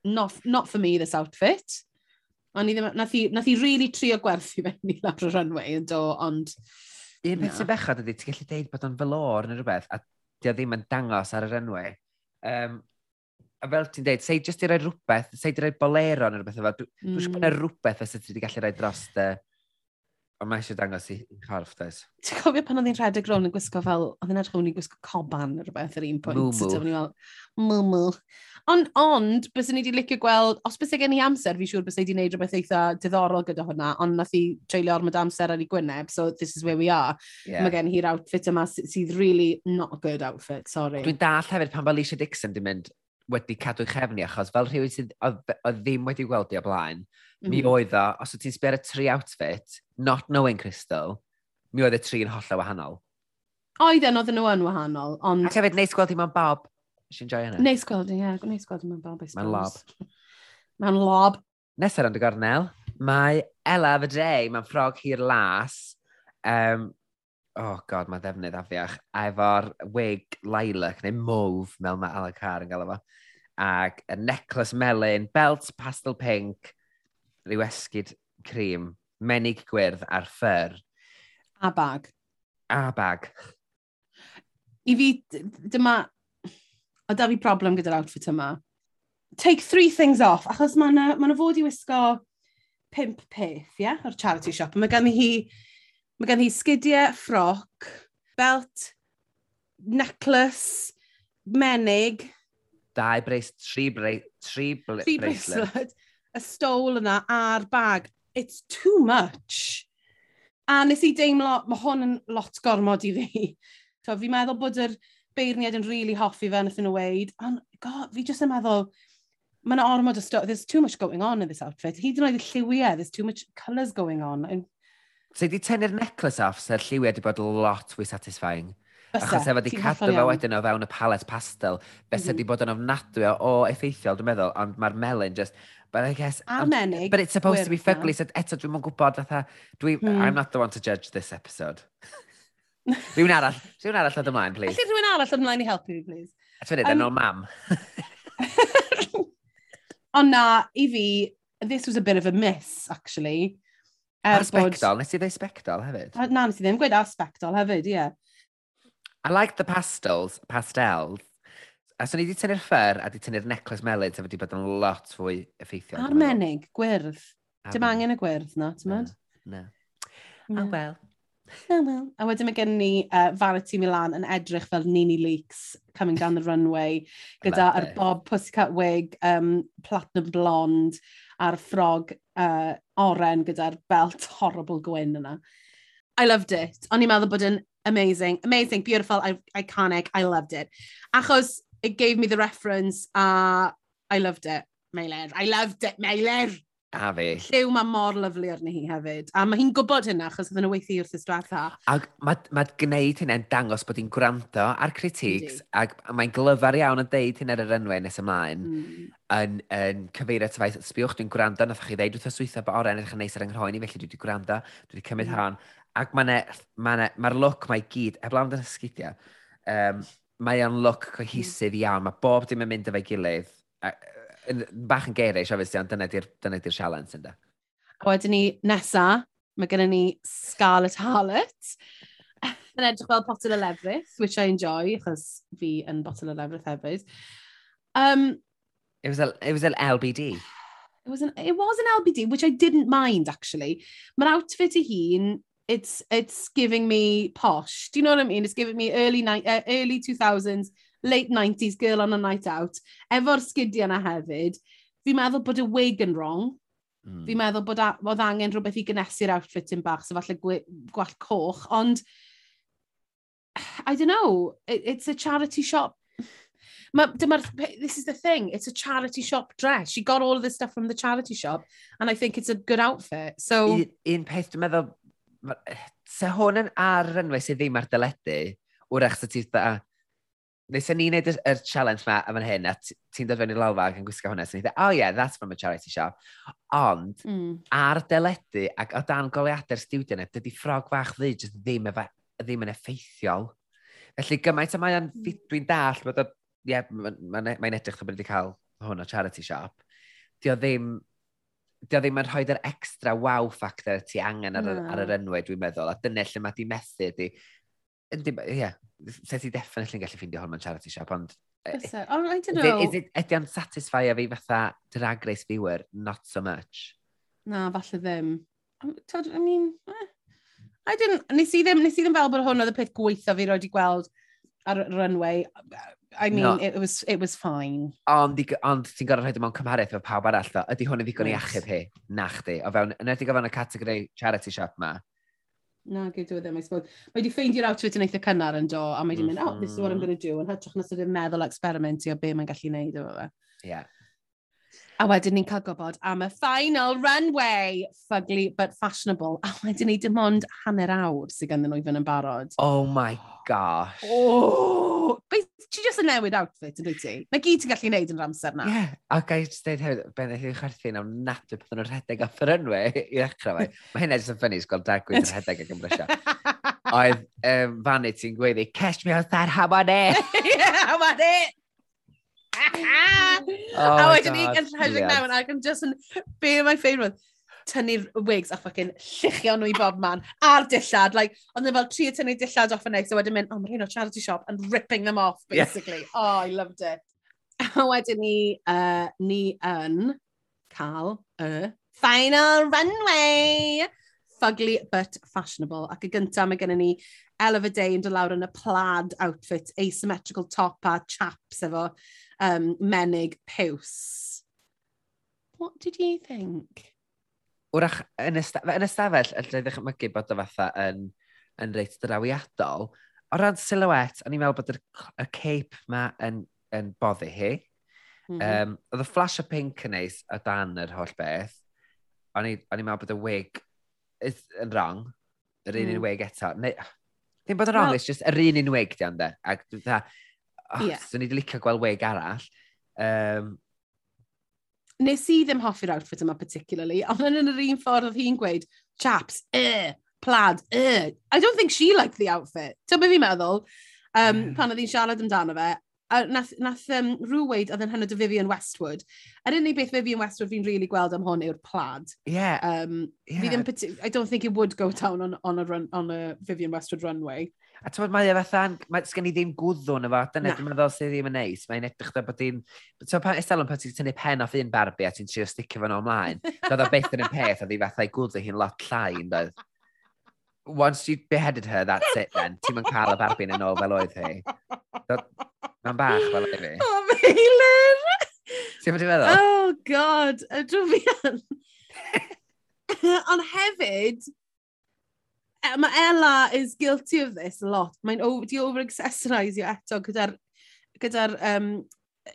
Not, not for me, this outfit. Ond i ddim, nath i, nath i really trio gwerthu fe ni lawr y runway yn do, ond...
Un peth sy'n bechod ydy, ti'n gallu deud bod o'n fel neu rhywbeth, a di o ddim yn dangos ar yr runway. Um, a fel ti'n deud, sei jyst i roi rhywbeth, sei di roi bolero neu mm. rhywbeth efo, dwi'n mm. siŵr bod yna rhywbeth fysa ti wedi gallu rhoi dros dy... Uh, ond mae eisiau dangos i chorff, des.
Ti'n cofio pan oedd hi'n rhedeg rown yn gwisgo fel, oedd hi'n edrych rown i gwisgo coban neu rhywbeth ar un pwynt. Mwmw. Mwmw. Ond, ond, bys ni wedi licio gweld, os bys gen i amser, fi siŵr bys ni wedi gwneud rhywbeth eitha diddorol gyda hwnna, ond nath i treulio ormod amser ar ei gwyneb, so this is where we are. Yeah. Mae gen hi'r outfit yma sydd really not a good outfit, sorry.
Dwi'n dall hefyd pan fel Alicia Dixon di mynd, wedi cadw'n chefni, achos fel rhywun sydd oedd ddim wedi gweld i o blaen, mm. mi
mhm.
oedd o, os wyt ti'n sbio ar y tri outfit, not knowing Crystal, mi oedd y tri yn holl wahanol.
Oedden, oedd nhw yn wahanol, ond...
Ac hefyd, neis gweld i mewn bob. Si'n joio hynny?
Neis gweld i, ie. Neis gweld i mewn bob,
Mae'n lob.
Mae'n lob.
Nesaf rand y gornel, mae Ela fy mae'n ffrog hir las. Um, oh god, mae ddefnydd afiach, efo'r wig lilac neu mauve fel mae Alan Carr yn gael efo, ac y necklace melyn, belt pastel pink, rhyw esgyd cream, menig gwyrdd a'r ffyr.
A bag.
A bag.
I fi, dyma, o da fi problem gyda'r outfit yma. Take three things off, achos mae yna ma, fod i wisgo pimp peth, ie, yeah, o'r charity shop. Mae gen hi Mae gen hi sgidiau ffroc, belt, necklace, menig.
Dau breis, tri breis, tri, bl
tri
bracelet.
Y stole yna a'r bag. It's too much. A nes i deimlo, mae hwn yn lot gormod i fi. So, fi'n meddwl bod yr beirniad yn really hoffi fe, nath e yn y weid. Ond, god, fi jyst yn meddwl, mae yna ormod o stuff. There's too much going on in this outfit. Hyd yn oed y lliwiau, there's too much colours going on. And
So di tynnu'r necklace off, so lliwiau wedi bod lot fwy satisfying.
Bysa,
Achos efo
wedi
cadw
fo
wedyn o fewn y palet pastel, beth
mm
-hmm. bod yn ofnadwy o, o effeithiol, dwi'n meddwl, ond mae'r melyn just, but I guess...
A menig.
But it's supposed to be fugly, so eto dwi'n mwyn gwybod, fatha, dwi,
hmm.
I'm not the one to judge this episode. rwy'n arall, rwy'n arall oedd ymlaen, please.
Felly rwy'n arall ddod ymlaen i helpu fi, please.
A ti'n fynd,
um,
yn mam.
ond na, i fi, this was a bit of a miss, actually.
Er a
sbectol, bod...
nes i ddweud spectol hefyd?
A, na, nes i ddim gweud a hefyd, ie. Yeah.
I like the pastels, pastels. A so ni wedi tynnu'r ffer a wedi tynnu'r necklace melyd, sef wedi bod yn lot fwy effeithiol.
Armenig, gwyrdd. Dim angen y gwyrdd na, ti'n mynd?
Na. A wel.
A wel. A wedyn mae gen ni uh, Vanity Milan yn edrych fel Nini Leaks coming down the runway gyda yr Bob Pussycat Wig, um, Platinum Blonde a'r ffrog uh, oren gyda'r belt horrible gwyn yna. I loved it. O'n i'n meddwl bod yn amazing, amazing, beautiful, iconic, I loved it. Achos it gave me the reference a uh, I loved it, Meilir. I loved it, Meilir!
A fi.
Lliw mae mor lyflu arni hi hefyd. A mae hi'n gwybod hynna, achos oedd yn y weithi wrth ystwatha.
Ac mae ma gwneud hynny'n dangos bod hi'n gwrando ar critiques, ac mae'n glyfar iawn yn deud hyn ar yr enwau nes ymlaen,
mm.
yn, yn cyfeirio at faith, sbiwch dwi'n gwrando, nath chi ddeud wrth y switha bod oren edrych yn neis ar ynghoen i, felly dwi wedi gwrando, dwi wedi cymryd
mm.
hon. Ac mae'r ma ma ma look mae gyd, heblaw dyn sgidiau, um, mae o'n look cohesif hmm. iawn, mae bob dim yn mynd efo'i gilydd. A, bach yn geiriau, siafis ti, ond dyna di'r dyna di sialens ynddo.
A wedyn ni nesa, mae gennym ni Scarlet Harlot. yn edrych fel botel o lefrith, which I enjoy, achos fi yn botel o lefrith hefyd. Um,
it, was a, it was an LBD.
It was an, it was an LBD, which I didn't mind, actually. Mae'r outfit i hun, it's, it's giving me posh. Do you know what I mean? It's giving me early, ni uh, early 2000s late 90s girl on a night out, efo'r sgidiau yna hefyd, fi'n meddwl bod y wig yn wrong.
Mm.
Fi'n meddwl bod bod angen rhywbeth i gynesu'r outfit yn bach, so falle gwallt coch, ond I don't know, it, it's a charity shop. Ma, dyma, this is the thing, it's a charity shop dress. She got all of this stuff from the charity shop, and I think it's a good outfit. So...
Un, un peth dwi'n meddwl, eh, se hwn yn ar rynwau sydd ddim ar dyledu, wrach sydd ti'n dda, Nes ni wneud y challenge ma am hyn, a ti'n dod fewn i'r lawfa ac yn gwisgo hwnna, so ni dweud, oh yeah, that's from a charity shop. Ond,
mm.
ar deledu ac o dan goleadau'r studio yna, dydy ffrog fach ddi jyst ddim, efa, ddim yn effeithiol. Felly gymaint o
mae'n,
hmm. dwi'n dall bod o, ie, yeah, mae'n ma ma edrych bod wedi cael hwn o charity shop. Di o ddim, di o ddim yn rhoi'r extra wow factor ti angen ar, mm. ar yr enwau, dwi'n meddwl, a dyna lle mae di methu, di, Ie, se ti definitely yn gallu ffeindio hwn mewn charity shop, ond... E,
e, Fysa, ond I don't know.
Is it, ydy o'n satisfy a fi fatha drag race viewer, not so much?
Na, falle ddim. Tod, I mean, eh. I didn't, nes i ddim, nes i ddim fel bod hwn oedd y peth gweithio fi roed i gweld ar y runway. I mean,
no.
it, was, it was fine.
Ond, ond ti'n gorau rhaid yma'n cymharaeth efo pawb arall, ddo. Ydy hwn yn ddigon i achub hi? Na chdi. O fewn, yn edrych o fewn y categori charity shop ma,
na, gyd e ddim, I suppose. Mae wedi ffeindio'r outfit yn eitha cynnar yn do, a mae wedi mynd, oh, this is what I'm
mhm.
going to do, yn hytrach na sydd yn meddwl experimentio be mae'n gallu neud efo fe.
Ie. Yeah.
A wedyn ni'n cael gwybod am y final runway, fugly but fashionable. A wedyn ni dim ond hanner awr sydd ganddyn nhw i fynd yn barod.
Oh my gosh.
Oh! Be, ti just yn newid outfit yn dwi ti? Mae gyd ti'n gallu neud yn yr amser na.
Ie, yeah. a gai jyst dweud hefyd, ben eich chi'n chwerthu nawr nad yw pethau'n rhedeg off yr enwau i ddechrau fe. Mae hynna jyst yn ffynnu sgol dagwyd yn rhedeg ac ymrysio. Oedd um, Fanny ti'n gweiddi, catch me outside, how about it?
yeah, how about it?
oh
a wedyn ni gan rhedeg mewn ac yn just yn, be my favourite, tynnu'r wigs a ffocin llichio nhw i bob man a'r dillad. Like, ond fel tri tynnu dillad off yn next, so wedyn mynd, oh, mae hyn o charity shop and ripping them off, basically. Yeah. Oh, I loved it. A wedyn ni, uh, ni yn cael y final runway. Fugly but fashionable. Ac y gyntaf mae gennym ni Eleva Day yn dod lawr yn y plaid outfit, asymmetrical top a chaps efo um, menig piws. What did you think?
Wrach, yn, ystaf yn ystafell, allai ddechmygu bod o fatha yn, yn reit drawiadol. O ran silhouette, o'n i'n meddwl bod y cape ma yn, yn boddi hi.
Mm -hmm.
um, oedd y flash o pink yn neis o dan yr holl beth. O'n i'n meddwl bod y wig yn wrong. Yr un
mm.
un wig eto. Neu, ddim bod yn wrong,
well,
it's just yr un un wig di ond e. Ac dwi dda, oh, yeah. so ni wedi licio gweld weg arall. Um,
Nes i ddim hoffi'r outfit yma particularly, ond yn yr un ffordd oedd hi'n gweud, chaps, uh, plaid, uh. I don't think she liked the outfit. Ti'n beth fi'n meddwl? Um,
mm.
Pan oedd hi'n siarad amdano fe, a nath, nath um, rhyw weid oedd yn hynod o Vivian Westwood. Yr unig beth Vivian Westwood fi'n really gweld am hwn yw'r plaid.
Yeah.
Um,
yeah.
Fi ddim, I don't think it would go down on, on, a, run, on a Vivian Westwood runway.
A ti'n meddwl, mae e fatha, mae sgen i ddim gwddwn efo, dyna dwi'n meddwl sydd ddim yn neis. Mae'n edrych da bod ti'n... Ti'n pan estalon pan ti'n tynnu pen off un barbi a ti'n trio sticio fan ymlaen. Doedd o beth yn y peth, a ddi fatha i gwddw hi'n lot llai, yn doedd. Once you beheaded her, that's it then. Ti'n mynd cael y barbi yn ôl fel oedd hi. Mae'n bach fel oedd hi.
O, Meilir!
Ti'n mynd i feddwl?
Oh, God! Y drwy'n... Ond hefyd, E, mae Ella is guilty of this a lot. Mae'n over, di over-accessorisio eto gyda'r gyda um,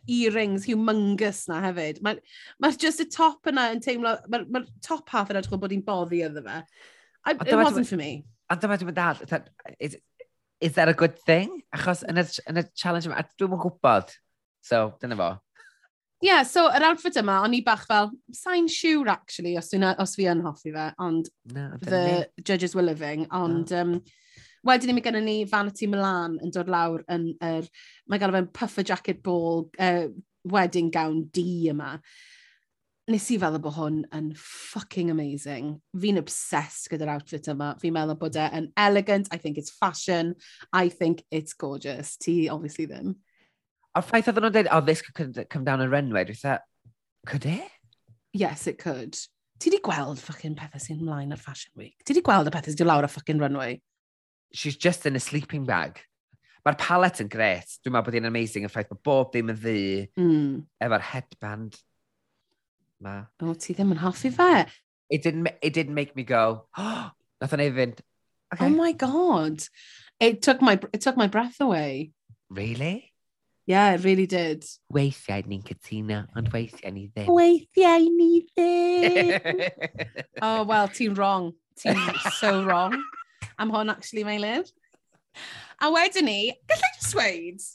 earrings humongous na hefyd. Mae'r ma just y top yna yn teimlo, mae'r ma top half yn edrych bod hi'n boddi iddo fe. I, it wasn't for me.
A dyma dwi'n mynd al, is, is that a good thing? Achos yn y, yn y challenge yma, dwi'n yn gwybod. So, dyna fo
yeah, so yr outfit yma, o'n i bach fel, sain siwr actually, os, dwi'n, os fi yn hoffi fe, ond
no,
the ni. judges were living, ond no. um, wedyn mi gennym ni Vanity Milan yn dod lawr yn yr, mae gael fe'n puffer jacket ball uh, wedding gown D yma. Nes i feddwl bod hwn yn fucking amazing. Fi'n obsessed gyda'r outfit yma. Fi'n meddwl bod e'n elegant, I think it's fashion, I think it's gorgeous. Ti, obviously, ddim.
A'r ffaith oedd nhw'n dweud, oh, this could come down a runway, dwi'n dweud, could it?
Yes, it could. Ti di gweld ffucking pethau sy'n ymlaen ar Fashion Week? Ti di gweld y pethau sy'n lawr ar ffucking runway?
She's just in a sleeping bag. Mae'r palette yn gret. Dwi'n meddwl bod hi'n amazing yn ffaith bod bob ddim yn ddi
mm.
efo'r headband. Ma.
O, ti ddim yn hoffi fe.
It didn't, it didn't make me go, oh, nath o'n ei fynd. Okay.
Oh my god. It took my, it took my breath away.
Really?
Yeah, it really did.
Weithiau ni'n cytuno, ond weithiau ni ddim.
Weithiau ni ddim. oh, well, ti'n wrong. Ti'n so wrong. Am hwn, actually, Meilir. A wedyn ni, gallai just weid,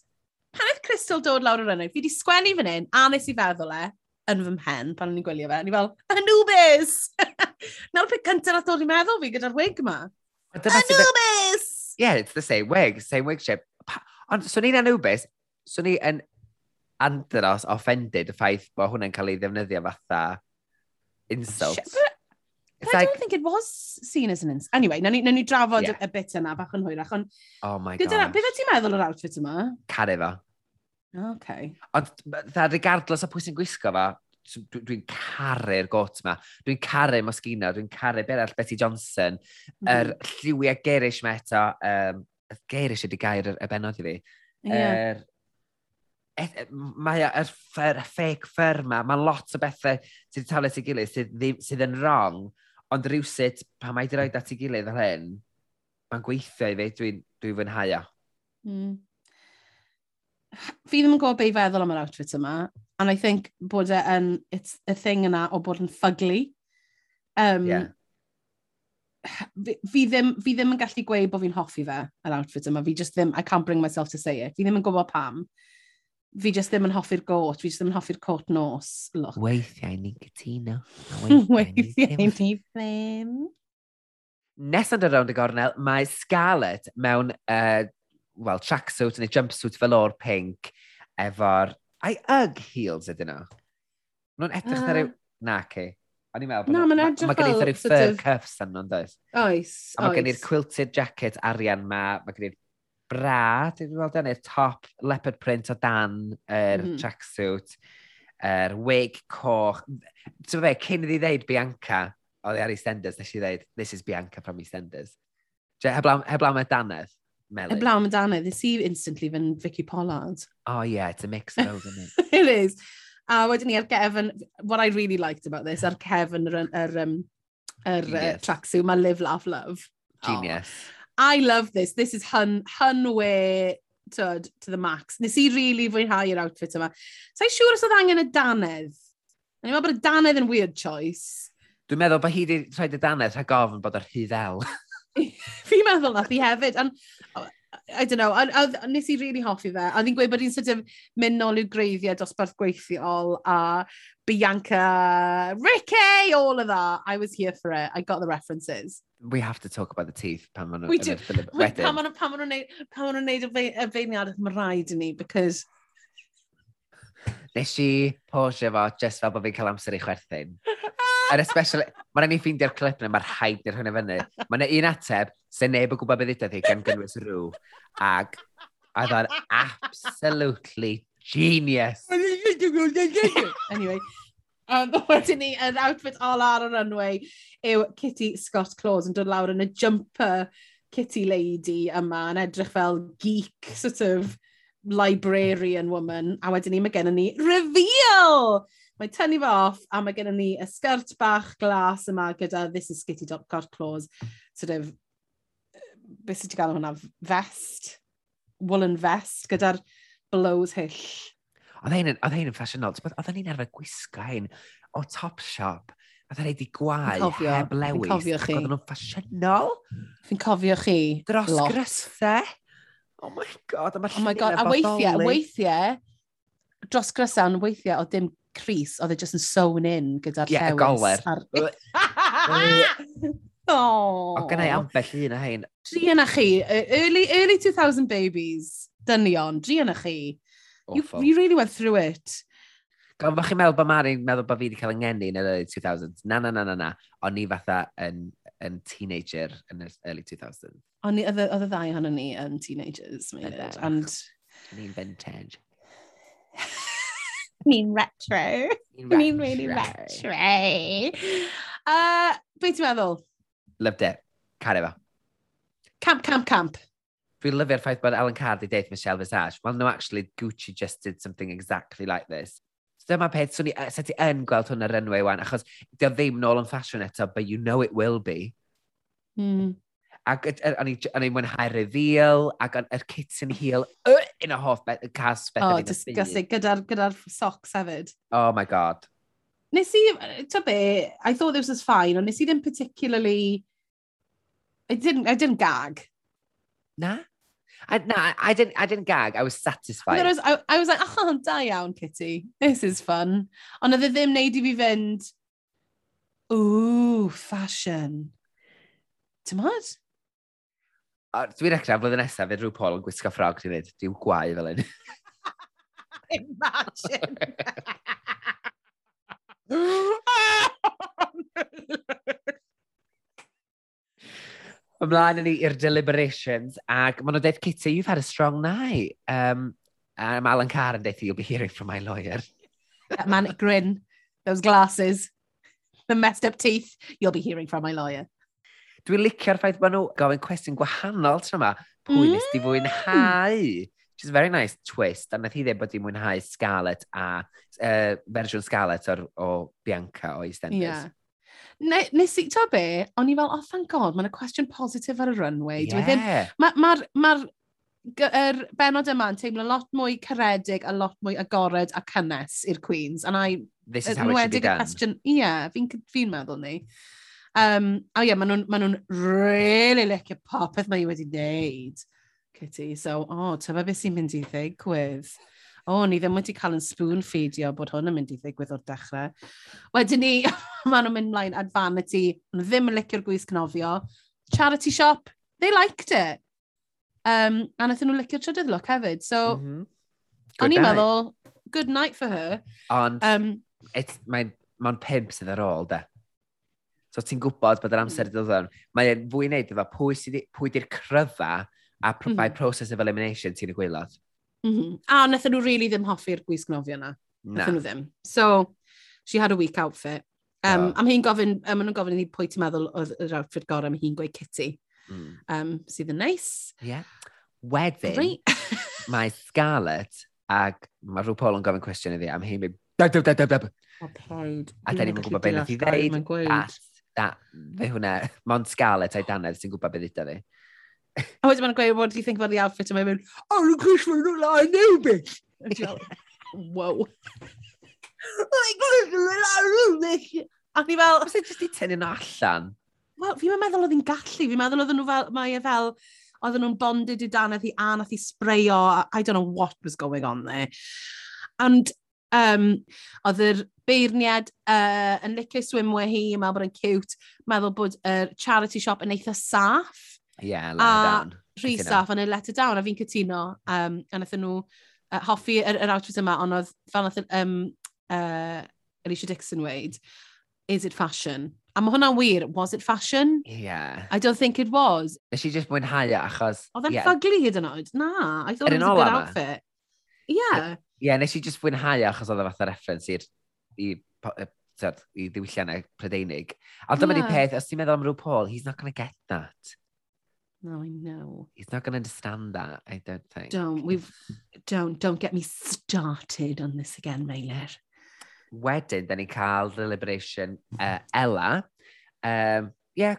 pan oedd Crystal dod lawr yr ynydd, fi wedi sgwennu fan hyn, a nes i feddwl e, yn fy mhen, pan o'n i'n gwylio fe, a ni fel, Anubis! Nawr peth cyntaf nath dod i'n meddwl fi gyda'r wig ma. Anubis!
Yeah, it's the same wig, same wig shape. Ond, swn i'n Anubis, swn i yn andros offended y ffaith bod hwnna'n cael ei ddefnyddio fatha insult.
But, but
like...
I don't think it was seen as an ins. Anyway, na ni, na ni drafod
yeah.
y bit yna bach yn hwyrach. On,
oh my god.
Beth ti'n meddwl o'r outfit yma?
Caru fo.
Okay.
Ond, dda, regardless o pwy sy'n gwisgo fo, dwi'n dwi caru'r got yma. Dwi'n caru Moschino, dwi'n caru Berall Betty Johnson, mm. yr
-hmm.
lliwiau gerish mae eto, um, gerish ydy gair y benod i fi.
Yeah.
Er, E- e- mae yr ffer, fake ffer ma, mae lot o bethau sydd wedi talu at ei gilydd sydd, ddim, sydd yn wrong, ond rhywsut pan mae wedi rhoi at ei gilydd fel hyn, mae'n gweithio i fi, dwi'n dwi fwynhau o.
Mm. Fi ddim yn gwybod be i feddwl am yr outfit yma, and I think bod e yn, it's a thing yna o bod yn fugly. Um,
yeah.
Fi, fi, ddim, fi ddim yn gallu gweud bod fi'n hoffi fe, yr outfit yma. Fi just ddim, I can't bring myself to say it. Fi ddim yn gwybod pam fi jyst ddim yn hoffi'r got, fi jyst ddim yn hoffi'r cot nos look.
Weithiau ni'n cytuno.
Weithiau
ni ddim. Nes yn y rownd y gornel, mae Scarlett mewn, uh, well, tracksuit neu jumpsuit fel o'r pink efo'r... Ai, ug heels ydyn nhw. Nw'n edrych uh, na
ah.
ryw... Na, ci. O'n i'n meddwl bod...
Na,
mae'n
edrych.
Mae gen i fur cuffs yn nhw'n does?
Oes, oes.
A mae gen i'r quilted jacket arian ma, mae gen i'r bra, dwi'n gweld dan, e i'r top leopard print o dan yr
er mm -hmm.
tracksuit, yr er wig coch. Ti'n fe, cyn iddi ddeud Bianca, oedd e ar EastEnders, nes i ddeud, this is Bianca from EastEnders. Heblaw am y danedd, Melly.
Heblaw am y danedd, i instantly fy'n Vicky Pollard.
Oh yeah, it's a mix of those, isn't it?
it is. A wedyn ni ar Kevin, what I really liked about this, ar Kevin, yr, yr, um, yr uh, tracksuit, mae Live, Laugh, Love.
Genius.
I love this. This is hun, hun way to, to the max. Nes i really fwynhau'r outfit yma. Sa'i so, siŵr os oedd angen y danedd. Yn i'n meddwl bod y danedd yn weird choice.
Dwi'n meddwl bod hi wedi rhaid y danedd rhag ofn bod yr hyddel.
Fi'n meddwl na, fi hefyd. And, oh, I don't know, a, a, a nes i really hoffi fe. A ni'n gweud bod hi'n sort of mynd nôl i'w greiddiau dosbarth gweithiol a Bianca, Ricky, all of that. I was here for it. I got the references.
We have to talk about the teeth pan maen nhw...
We do. Pan maen nhw'n neud y feiniad, mae'n rhaid i ni, because
nes i posio fo just fel bod fi'n cael amser i chwerthin. Yn especially, mae'n rhaid ni ffeindio'r clip yna, mae'r haid ni'r hynny fyny. Mae yna un ateb, sy'n neb yn gwybod beth ydy gan gynnwys rhyw. Ag, a dda'n absolutely genius.
anyway, Um, wedyn ni, yr outfit all ar y runway yw Kitty Scott Claus yn dod lawr yn y jumper Kitty lady yma yn edrych fel geek, sort of, librarian woman. A wedyn ni, mae gennym ni reveal! Mae tynnu fe off a mae gennym ni y sgert bach glas yma gyda this is skitty.got claws. Sort of, beth sydd wedi gael hwnna? Vest? Woolen vest gyda'r blows hyll.
Oedd hyn yn ffasiynol. Oedd ni'n arfer gwisgo hyn o Top Shop. A dda reidi gwau, heb lewis.
Fi'n
cofio
chi.
Oedd nhw'n ffasiynol.
Fi'n cofio chi.
Dros
lot.
grysau. Oh my god, a mae'r
oh my god. A weithiau, weithiau, dros grysau, weithiau o dim Cris, oedd e just yn sewn in gyda'r yeah, llewis.
Ie, y goler.
O, oh.
gynnau ambell un a hein.
Dri yna chi, e, early, early 2000 babies, dynion, dri yna chi. You, you really went through it.
Gan fach chi'n meddwl bod Mari'n meddwl bod fi wedi cael yngeni yn yr early 2000s. Na, na, na, na, na. O'n i fatha yn, yn teenager yn yr early 2000s.
O'n ni, oedd y ddau ohono ni yn teenagers,
mate.
And...
Ni'n vintage.
Ni'n retro.
Ni'n
really
retro.
Uh, be ti'n meddwl?
Loved it. Cario fo.
Camp, camp, camp.
Dwi'n lyfio'r ffaith bod Alan Carr di deith Michelle Visage. Well, no, actually, Gucci just did something exactly like this. So dyma peth, swn i, set i yn gweld hwn ar runway wan, achos dio ddim nôl yn ffasiwn eto, but you know it will be.
Mm
ac er, o'n i'n mwynhau reveal, ac yr kitten heel, uh, yn y hoff beth, y cas beth.
O, oh, disgusting, gyda'r gyda socks hefyd.
Oh my god.
Nes i, to be, I thought this was fine, ond nes i ddim particularly, I didn't, I didn't gag.
Na? I, na, I didn't, I didn't gag, I was satisfied.
I was, I, I was like, oh, da iawn, Kitty, this is fun. Ond oedd e ddim neud i fi fynd, ooh, fashion. Ti'n modd?
Dwi'n eich flwyddyn nesaf, fe drwy Paul yn gwisgo ffrog ti'n dweud, Dwi'n gwau fel un.
Imagine!
Ymlaen yn ni i'r deliberations, ac maen nhw'n dweud, Kitty, you've had a strong night. Um, and Alan Carr yn dweud, you'll be hearing from my lawyer.
That manic grin, those glasses, the messed up teeth, you'll be hearing from my lawyer.
Dwi'n licio'r ffaith bod nhw gofyn cwestiwn gwahanol tra yma. Pwy mm. nes di mm. fwynhau? Which is a very nice twist. A nath hi ddeud bod hi'n mwynhau Scarlett a uh, fersiwn Scarlett o, o Bianca o EastEnders.
Yeah. Ne, nes i, to be, o'n i fel, oh thank god, mae'n y cwestiwn positif ar y runway. Yeah. Dwi
ddim,
mae'r ma, ma, ma er benod yma yn teimlo lot mwy caredig a lot mwy agored a cynnes i'r Queens. And I,
This is how it should be done.
Ie, yeah, fi'n fi meddwl ni. Um, a ie, yeah, maen nhw'n ma nhw really licio popeth mae i wedi wneud, Kitty. So, o, oh, tyfa beth sy'n mynd i ddigwydd. O, oh, ni ddim wedi cael yn spoon feedio bod hwn yn mynd i ddigwydd o'r dechrau. Wedyn ni, maen nhw'n mynd mlaen at vanity, maen nhw ddim yn licio'r gwisg nofio. Charity shop, they liked it. Um, a nath nhw licio'r trydydd look hefyd. So, mm -hmm. o'n i'n meddwl, good night for her.
Ond,
um,
mae'n ma pimp sydd ar ôl, de. So ti'n gwybod bod yr hmm. amser mm. dod o'n. Mae'n fwy wneud efo pwy, di, pwy di'r cryfa a pr
mm.
by process of elimination ti'n y gwylod.
Mm -hmm. A wnaethon nhw really ddim hoffi'r gwisgnofio yna. Na. nhw ddim. So, she had a weak outfit. Um,
oh.
Am hi'n gofyn, um, nhw'n gofyn i pwy ti'n meddwl oedd yr outfit gorau, am hi'n gweud Kitty.
Mm.
Um, sydd yn nice.
Yeah. Wedyn,
right.
mae Scarlett ac mae rhyw Paul yn gofyn cwestiwn iddi, am hi'n mynd, dab, dab, dab, dab.
O, paid.
A da ni'n gwybod beth i ddeud. Mae'n da, mm. fe hwnna, mond Scarlett a'i danedd sy'n gwybod beth ydy ni.
A wedyn mae'n gweud, what do you think about the outfit? A mae'n mynd, oh, look, gosh, mae'n look like a new bitch. Wow. Like, gosh, mae'n like a new bitch. Oh a ni fel...
Os e jyst i tynnu nhw allan?
Wel, fi'n meddwl oedd hi'n gallu. Fi'n meddwl oedd nhw fel, mae e fel, oedd nhw'n bonded i dan, nath i a nath i spreio. I don't know what was going on there. And Um, oedd yr beirniad uh, yn licio swimwear hi, meddwl bod yn cute, meddwl bod y uh, charity shop yn eitha saff.
Yeah, let
a
down.
rhy saff, ond yn let it down, a fi'n cytuno. Um, a nathyn nhw uh, hoffi yr, yr outfit yma, ond oedd fel nath um, uh, Alicia Dixon weid, is it fashion? A mae hwnna'n wir, was it fashion?
Yeah.
I don't think it was.
Nes i just mwynhau e, achos...
Oedd e'n
yeah.
ffugly hyd yn oed? Na, I thought it was a good outfit. Yeah
yeah, nes i just fwynhau achos oedd y fatha reference i'r i, i, i ddiwylliannau Prydeinig. A dyma yeah.
di
peth, os ti'n meddwl am rhyw Paul, he's not going to get that.
No, I know.
He's not going to understand that, I don't think.
Don't, we've, don't, don't get me started on this again, Meilir.
Wedyn, da ni cael The Liberation uh, Ella. Um, yeah,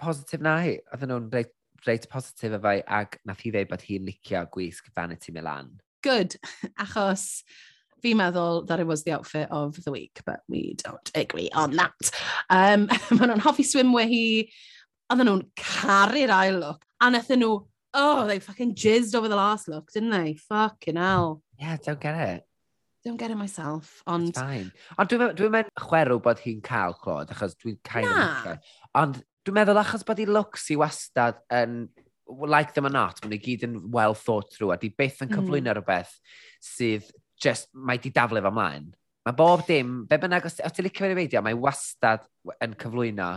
positif na hi. Oedden nhw'n reit, reit positif efo ag nath hi ddeud bod hi'n licio gwisg Vanity Milan
good, achos fi'n meddwl that it was the outfit of the week, but we don't agree on that. Um, Mae nhw'n hoffi swimwear hi, oedden nhw'n caru'r ail look, a nethon nhw, oh, they fucking jizzed over the last look, didn't they? Fucking hell.
Yeah, don't get it.
Don't get it myself, ond...
It's fine. Ond dwi'n dwi meddwl chwerw bod hi'n cael clod, achos dwi'n cael...
Na.
Ond dwi'n meddwl achos bod hi looks i wastad yn like them or not, maen nhw gyd yn well thought through, a di byth yn
mm.
cyflwyno mm. rhywbeth sydd just, mae di daflu fo mlaen. Mae bob dim, be bynnag, os, os ti'n licio fe'n feidio, mae wastad yn cyflwyno,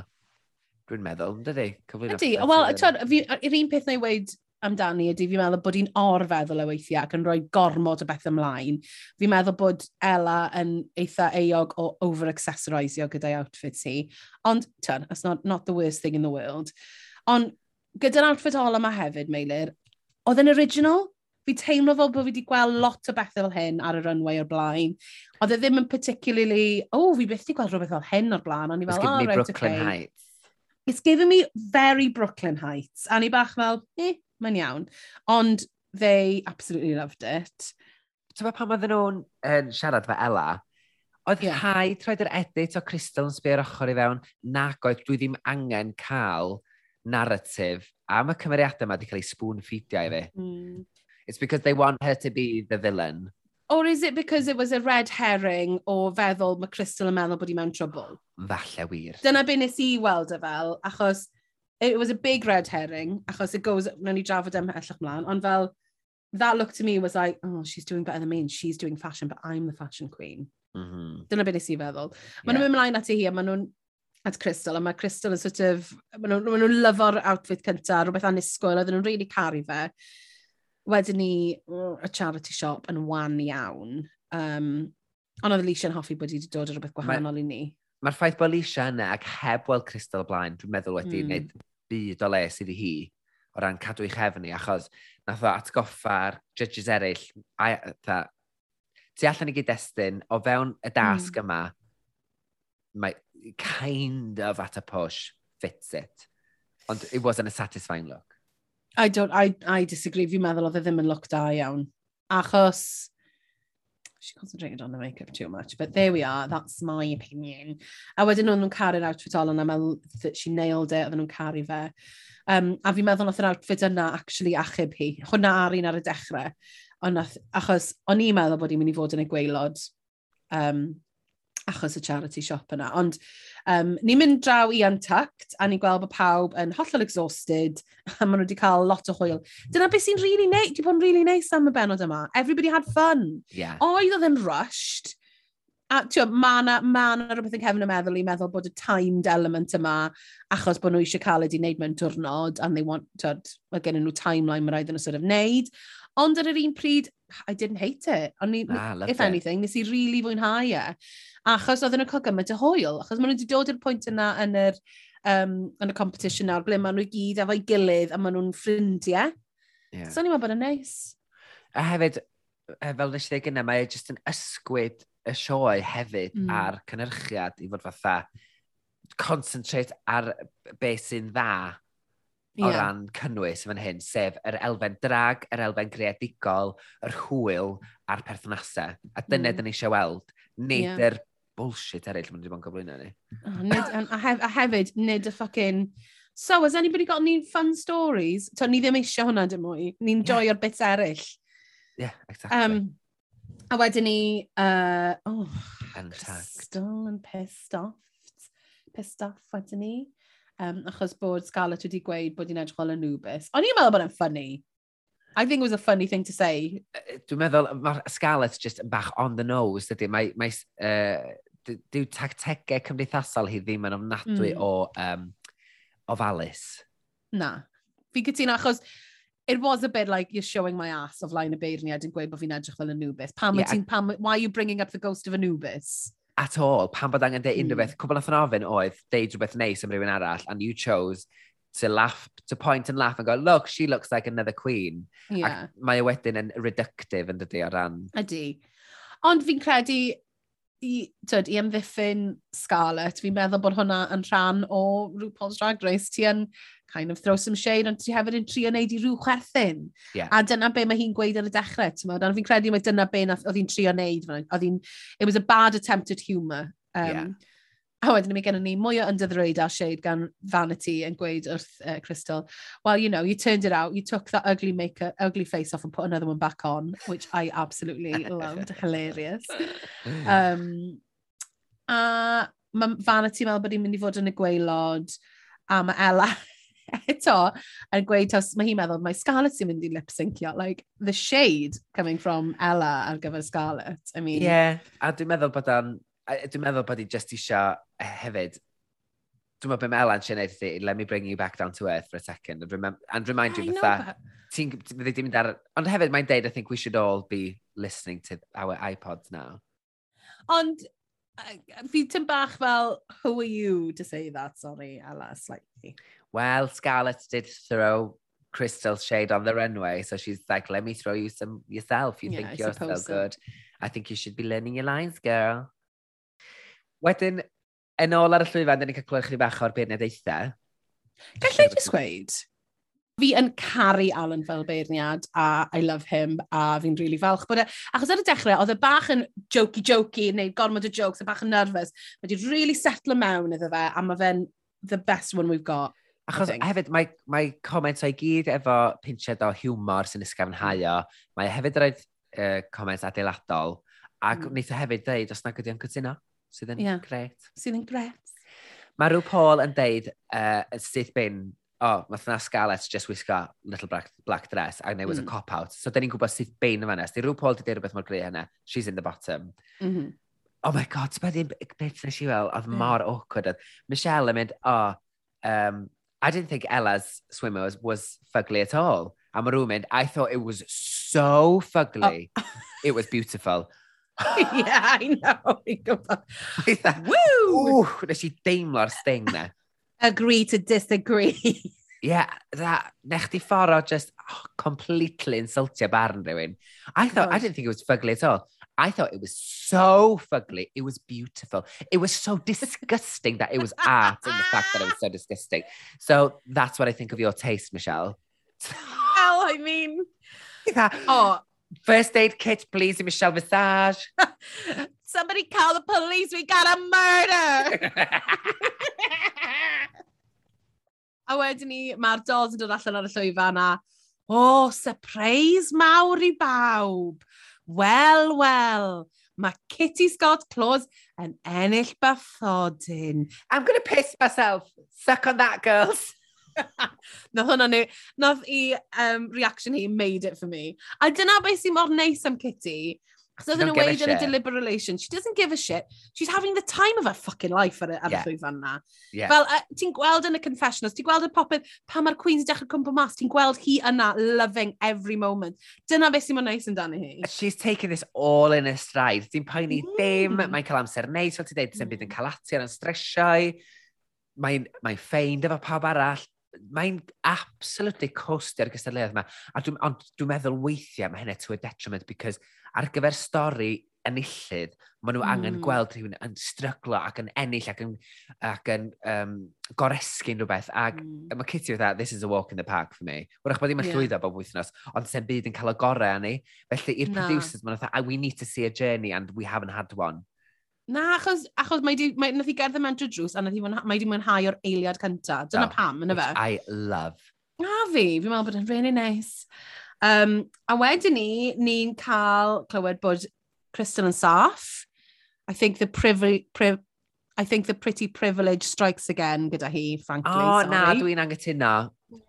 dwi'n meddwl, yn dydi? Cyflwyno
ydy, wel, yr un peth na i weid amdani ydy, fi'n meddwl bod hi'n orfeddwl o weithiau ac yn rhoi gormod o beth ymlaen. Fi'n meddwl bod Ella yn eitha eog o over-accessorisio gyda'i outfit hi. Ond, tyn, that's not, not the worst thing in the world. Ond gyda'r outfit ola yma hefyd, Meilir, oedd yn original. Fi teimlo fel bod fi wedi gweld lot o bethau fel hyn ar y runway o'r blaen. Oedd e ddim yn particularly, oh, fi byth wedi gweld rhywbeth fel hyn o'r blaen. Ond i fel,
It's
oh,
me
right,
Brooklyn
okay.
Heights.
It's given me very Brooklyn Heights. A ni bach fel, eh, mae'n iawn. Ond they absolutely loved it.
Ti'n meddwl pan oedden nhw'n um, siarad fe Ella, oedd yeah. rhaid troed yr edit o Crystal yn sbio'r ochr i fewn, nac oedd dwi ddim angen cael narrative am y cymeriadau yma wedi cael ei spoon feedio i fi.
Mm. Mm-hmm.
It's because they want her to be the villain.
Or is it because it was a red herring o feddwl mae Crystal yn meddwl bod hi mewn trwbl?
Falle wir.
Dyna be nes i weld y fel, achos it was a big red herring, achos it goes, nawn ni drafod e am ellach mlaen, ond fel, that look to me was like, oh, she's doing better than me and she's doing fashion, but I'm the fashion queen.
Mm -hmm.
Dyna be nes i feddwl. Maen yeah. nhw'n mynd mlaen ati hi a maen nhw'n at Crystal, a mae Crystal yn sort of, maen nhw'n nhw lyfo'r outfit cyntaf, rhywbeth anusgwyl, oedden nhw'n really caru fe. Wedyn ni, y charity shop yn wan iawn. Um, ond oedd Alicia yn hoffi bod wedi dod o rhywbeth gwahanol i ni.
Mae'r ffaith bod Alicia yna ac heb weld Crystal o blaen, dwi'n meddwl wedi
mm.
gwneud byd o le sydd i hi o ran cadw ei chefni, achos nath o atgoffa'r judges eraill, a, tha, ti allan i gyd-destun, o fewn y dasg mm. yma, mae kind of at a push fits it. Ond it wasn't a satisfying look.
I don't, I, I disagree. Fi'n meddwl oedd e ddim yn look da iawn. Achos, she concentrated on the makeup too much, but there we are, that's my opinion. A wedyn nhw'n caru'r outfit on, and I meddwl that she nailed it, oedden nhw'n caru fe. Um, a fi'n meddwl nath yr outfit yna actually achub hi. Hwna ar un ar y dechrau. Ond achos o'n i'n meddwl bod i'n mynd i fod yn y gweilod um, achos y charity shop yna. Ond um, ni'n mynd draw i Untucked a ni'n gweld bod pawb yn hollol exhausted a maen nhw wedi cael lot o hwyl. Dyna beth sy'n really neis, di bod yn really neis am y benod yma. Everybody had fun.
Yeah.
Oedd oedd yn rushed, A tio, mae yna ma rhywbeth yn cefn y meddwl i meddwl bod y timed element yma, achos bod nhw eisiau cael ydi wneud mewn diwrnod, and they want, tod, mae gen nhw timeline mae rhaid yn y sort of wneud. Ond ar yr un pryd, I didn't hate it. Ond,
ah,
if
it.
anything, nes i really fwynhau e. Achos oedden nhw'n cael gymaint o hwyl, achos maen nhw wedi dod i'r pwynt yna yn yr, um, yn y competition nawr, ble maen nhw gyd efo'i gilydd a maen nhw'n ffrindiau.
Yeah.
So ni'n meddwl bod yn neis.
A hefyd, e, fel nes i ddweud gyda, mae e jyst yn ysgwyd y sioe hefyd
mm.
a'r cynhyrchiad i fod fatha concentrate ar beth sy'n dda yeah.
o
ran cynnwys fan hyn, sef yr elfen drag, yr elfen greadigol, yr hwyl a'r perthnasau. A dyna
mm.
dyn ni eisiau weld, nid
yeah.
yr bullshit eraill mae'n wedi bod yn gyflwyno ni.
Oh, nid, a, hef, a hefyd, nid y ffucking... So, has anybody got any fun stories? To, ni ddim eisiau hwnna dim mwy. Ni'n
yeah.
joio'r bits eraill.
Yeah, exactly.
Um, A wedyn ni... Uh, oh, Crystal yn pissed off. Pissed off wedyn ni. Um, achos bod Scarlett wedi gweud bod hi'n edrych fel Anubis. O'n i'n meddwl bod yn ffynnu. I think it was a funny thing to say.
Dwi'n meddwl, mae'r Scarlett just bach on the nose, dydy. Mae, mae, uh, dyw tactegau cymdeithasol hi ddim yn ofnadwy
mm.
o um, ofalus.
Na. Fi gytuno, achos it was a bit like you're showing my ass of line y beirniad yn gweud bod fi'n edrych fel Anubis. Pam yeah. ti'n, pam, why are you bringing up the ghost of Anubis?
At all, pam bod angen deud unrhyw
hmm.
beth, cwbl nath yn ofyn oedd deud rhywbeth neis am rhywun arall, and you chose to laugh, to point and laugh and go, look, she looks like another queen.
Yeah.
Ac mae o wedyn yn reductive yn dydy o ran.
Ydy. Ond fi'n credu i, tyd, i amddiffyn Scarlett, fi'n meddwl bod hwnna yn rhan o RuPaul's Drag Race. Ti yn kind of throw some shade, ond ti hefyd yn trio wneud i rhyw chwerthin.
Yeah.
A dyna be mae hi'n gweud ar y dechrau, ti'n meddwl. Fi'n credu mae dyna be oedd hi'n trio wneud. Oedd hi'n, it was a bad attempt at humour. Um,
yeah.
A wedyn mi gennym ni mwy o ynddyddrwyd a shade gan Vanity yn gweud wrth uh, Crystal, well, you know, you turned it out, you took that ugly makeup, ugly face off and put another one back on, which I absolutely loved, hilarious. Um, a mae Vanity meddwl bod hi'n mynd i fod yn y gweilod, a mae Ella eto yn gweud, taws, mae hi'n meddwl, mae Scarlett sy'n mynd i lip-syncio. Like, the shade coming from Ella ar gyfer Scarlett. I mean...
Yeah, a dwi'n meddwl bod o'n dwi'n meddwl bod i just isio eh, hefyd, dwi'n meddwl beth mae Elan sy'n neud let me bring you back down to earth for a second, and, remember, and remind you fatha, ti'n fyddi dim dar... Ond hefyd mae'n deud, I think we should all be listening to our iPods now.
Ond, uh, fi tyn bach fel, who are you to say that, sorry, Ella, slightly.
Well, Scarlett did throw crystal shade on the runway. So she's like, let me throw you some yourself. You
yeah,
think I you're so good. I think you should be learning your lines, girl. Wedyn, yn ôl ar y llwyfan, dyn ni'n cael clywed chi bach o'r beirniadaethau.
Gallai jyst gweud, fi yn caru Alan fel beirniad, a I love him, a fi'n really falch bod e. Achos ar y dechrau, oedd e bach yn jokey-jokey, neu gormod o jokes, a bach yn nervous. Mae wedi really settle mewn iddo fe, a mae fe'n the best one we've got.
Achos hefyd, mae, mae comments o'i gyd efo pinchad o humor sy'n ysgafnhau o. Mae e hefyd roed uh, comments adeiladol, ac
mm.
wnaeth e hefyd dweud os nag ydy o'n cytuno sydd yn yeah. gret.
Sydd yn gret.
Mae rhyw Paul yn deud uh, sydd bin o, oh, mae na Scarlett just wisgo little black, black dress and there was
mm.
a cop-out. So, dyn ni'n gwybod sydd bein yma nes. Di rhyw Paul di dweud rhywbeth mor greu hynna. She's in the bottom.
Mm -hmm.
Oh my god, beth yw'n beth nes i fel, oedd
mm.
mor awkward. Michelle yn mynd, oh, um, I didn't think Ella's swimmer was, was fugly at all. A mae rhywun mynd, I thought it was so fugly. Oh. it was beautiful.
yeah, I know. Fi'n gwybod. Woo!
Ww, nes i deimlo'r sting na.
Agree to disagree.
yeah, that, nech di ffordd o just oh, completely insultio barn rhywun. I thought, oh.
I
didn't think it was fugly at all. I thought it was so fugly. It was beautiful. It was so disgusting that it was art and the fact that it was so disgusting. So that's what I think of your taste, Michelle.
Hell, I mean... Oh,
First aid kit, please, i Michelle Visage.
Somebody call the police. We got a murder. a wedyn ni, mae'r dolls yn dod allan ar y llwyfan a, o, oh, surprise mawr i bawb. Wel, wel, mae Kitty Scott Claus yn ennill bathodyn.
I'm going to piss myself. Suck on that, girls.
Nath hwnna ni, nath i um, reaction hi made it for me. A dyna beth sy'n mor neis am Kitty. Because
other than a
weid yn a deliberate relation, she doesn't give a shit. She's having the time of her fucking life ar, ar
yeah.
llwyfan na.
Yeah.
Fel, uh, ti'n gweld yn y confessionals, ti'n gweld y popeth, pan mae'r Queen's dechrau cwmpa mas, ti'n gweld hi yna loving every moment. Dyna beth sy'n mor neis amdani hi.
She's taking this all in a stride. Ti'n poeni mm. dim, mae'n cael amser neis, fel ti'n dweud, ti'n mm. byd yn
mm.
cael ati ar yn stresiau. Mae'n mae ffeind efo pawb arall, mae'n absolutely costi ar gystadleuaeth yma. A dwi, ond dwi'n meddwl weithiau mae hynny to a detriment because ar gyfer stori enillydd, maen nhw angen
mm.
gweld rhywun yn stryglo ac yn ennill ac yn, ac yn um, goresgyn rhywbeth. Ac
mm.
mae Kitty fatha, this is a walk in the park for me. Wrach bod ddim yn
yeah.
llwyddo bob wythnos, ond sy'n byd yn cael y gorau â ni. Felly i'r
no.
producers, maen nhw fatha, we need to see a journey and we haven't had one.
Na, achos, achos mae, di, mae nath i gerdded mewn drwy drws a nath i mwynha, mae di mwynhau o'r eiliad cynta. Dyna
oh,
pam, yna fe.
I love.
Na fi, fi'n meddwl bod yn really nice. Um, a wedyn ni, ni'n cael clywed bod Crystal yn saff. I think the privi, priv, I think the pretty privilege strikes again gyda hi, frankly.
Oh,
sorry.
na, dwi'n angytuno.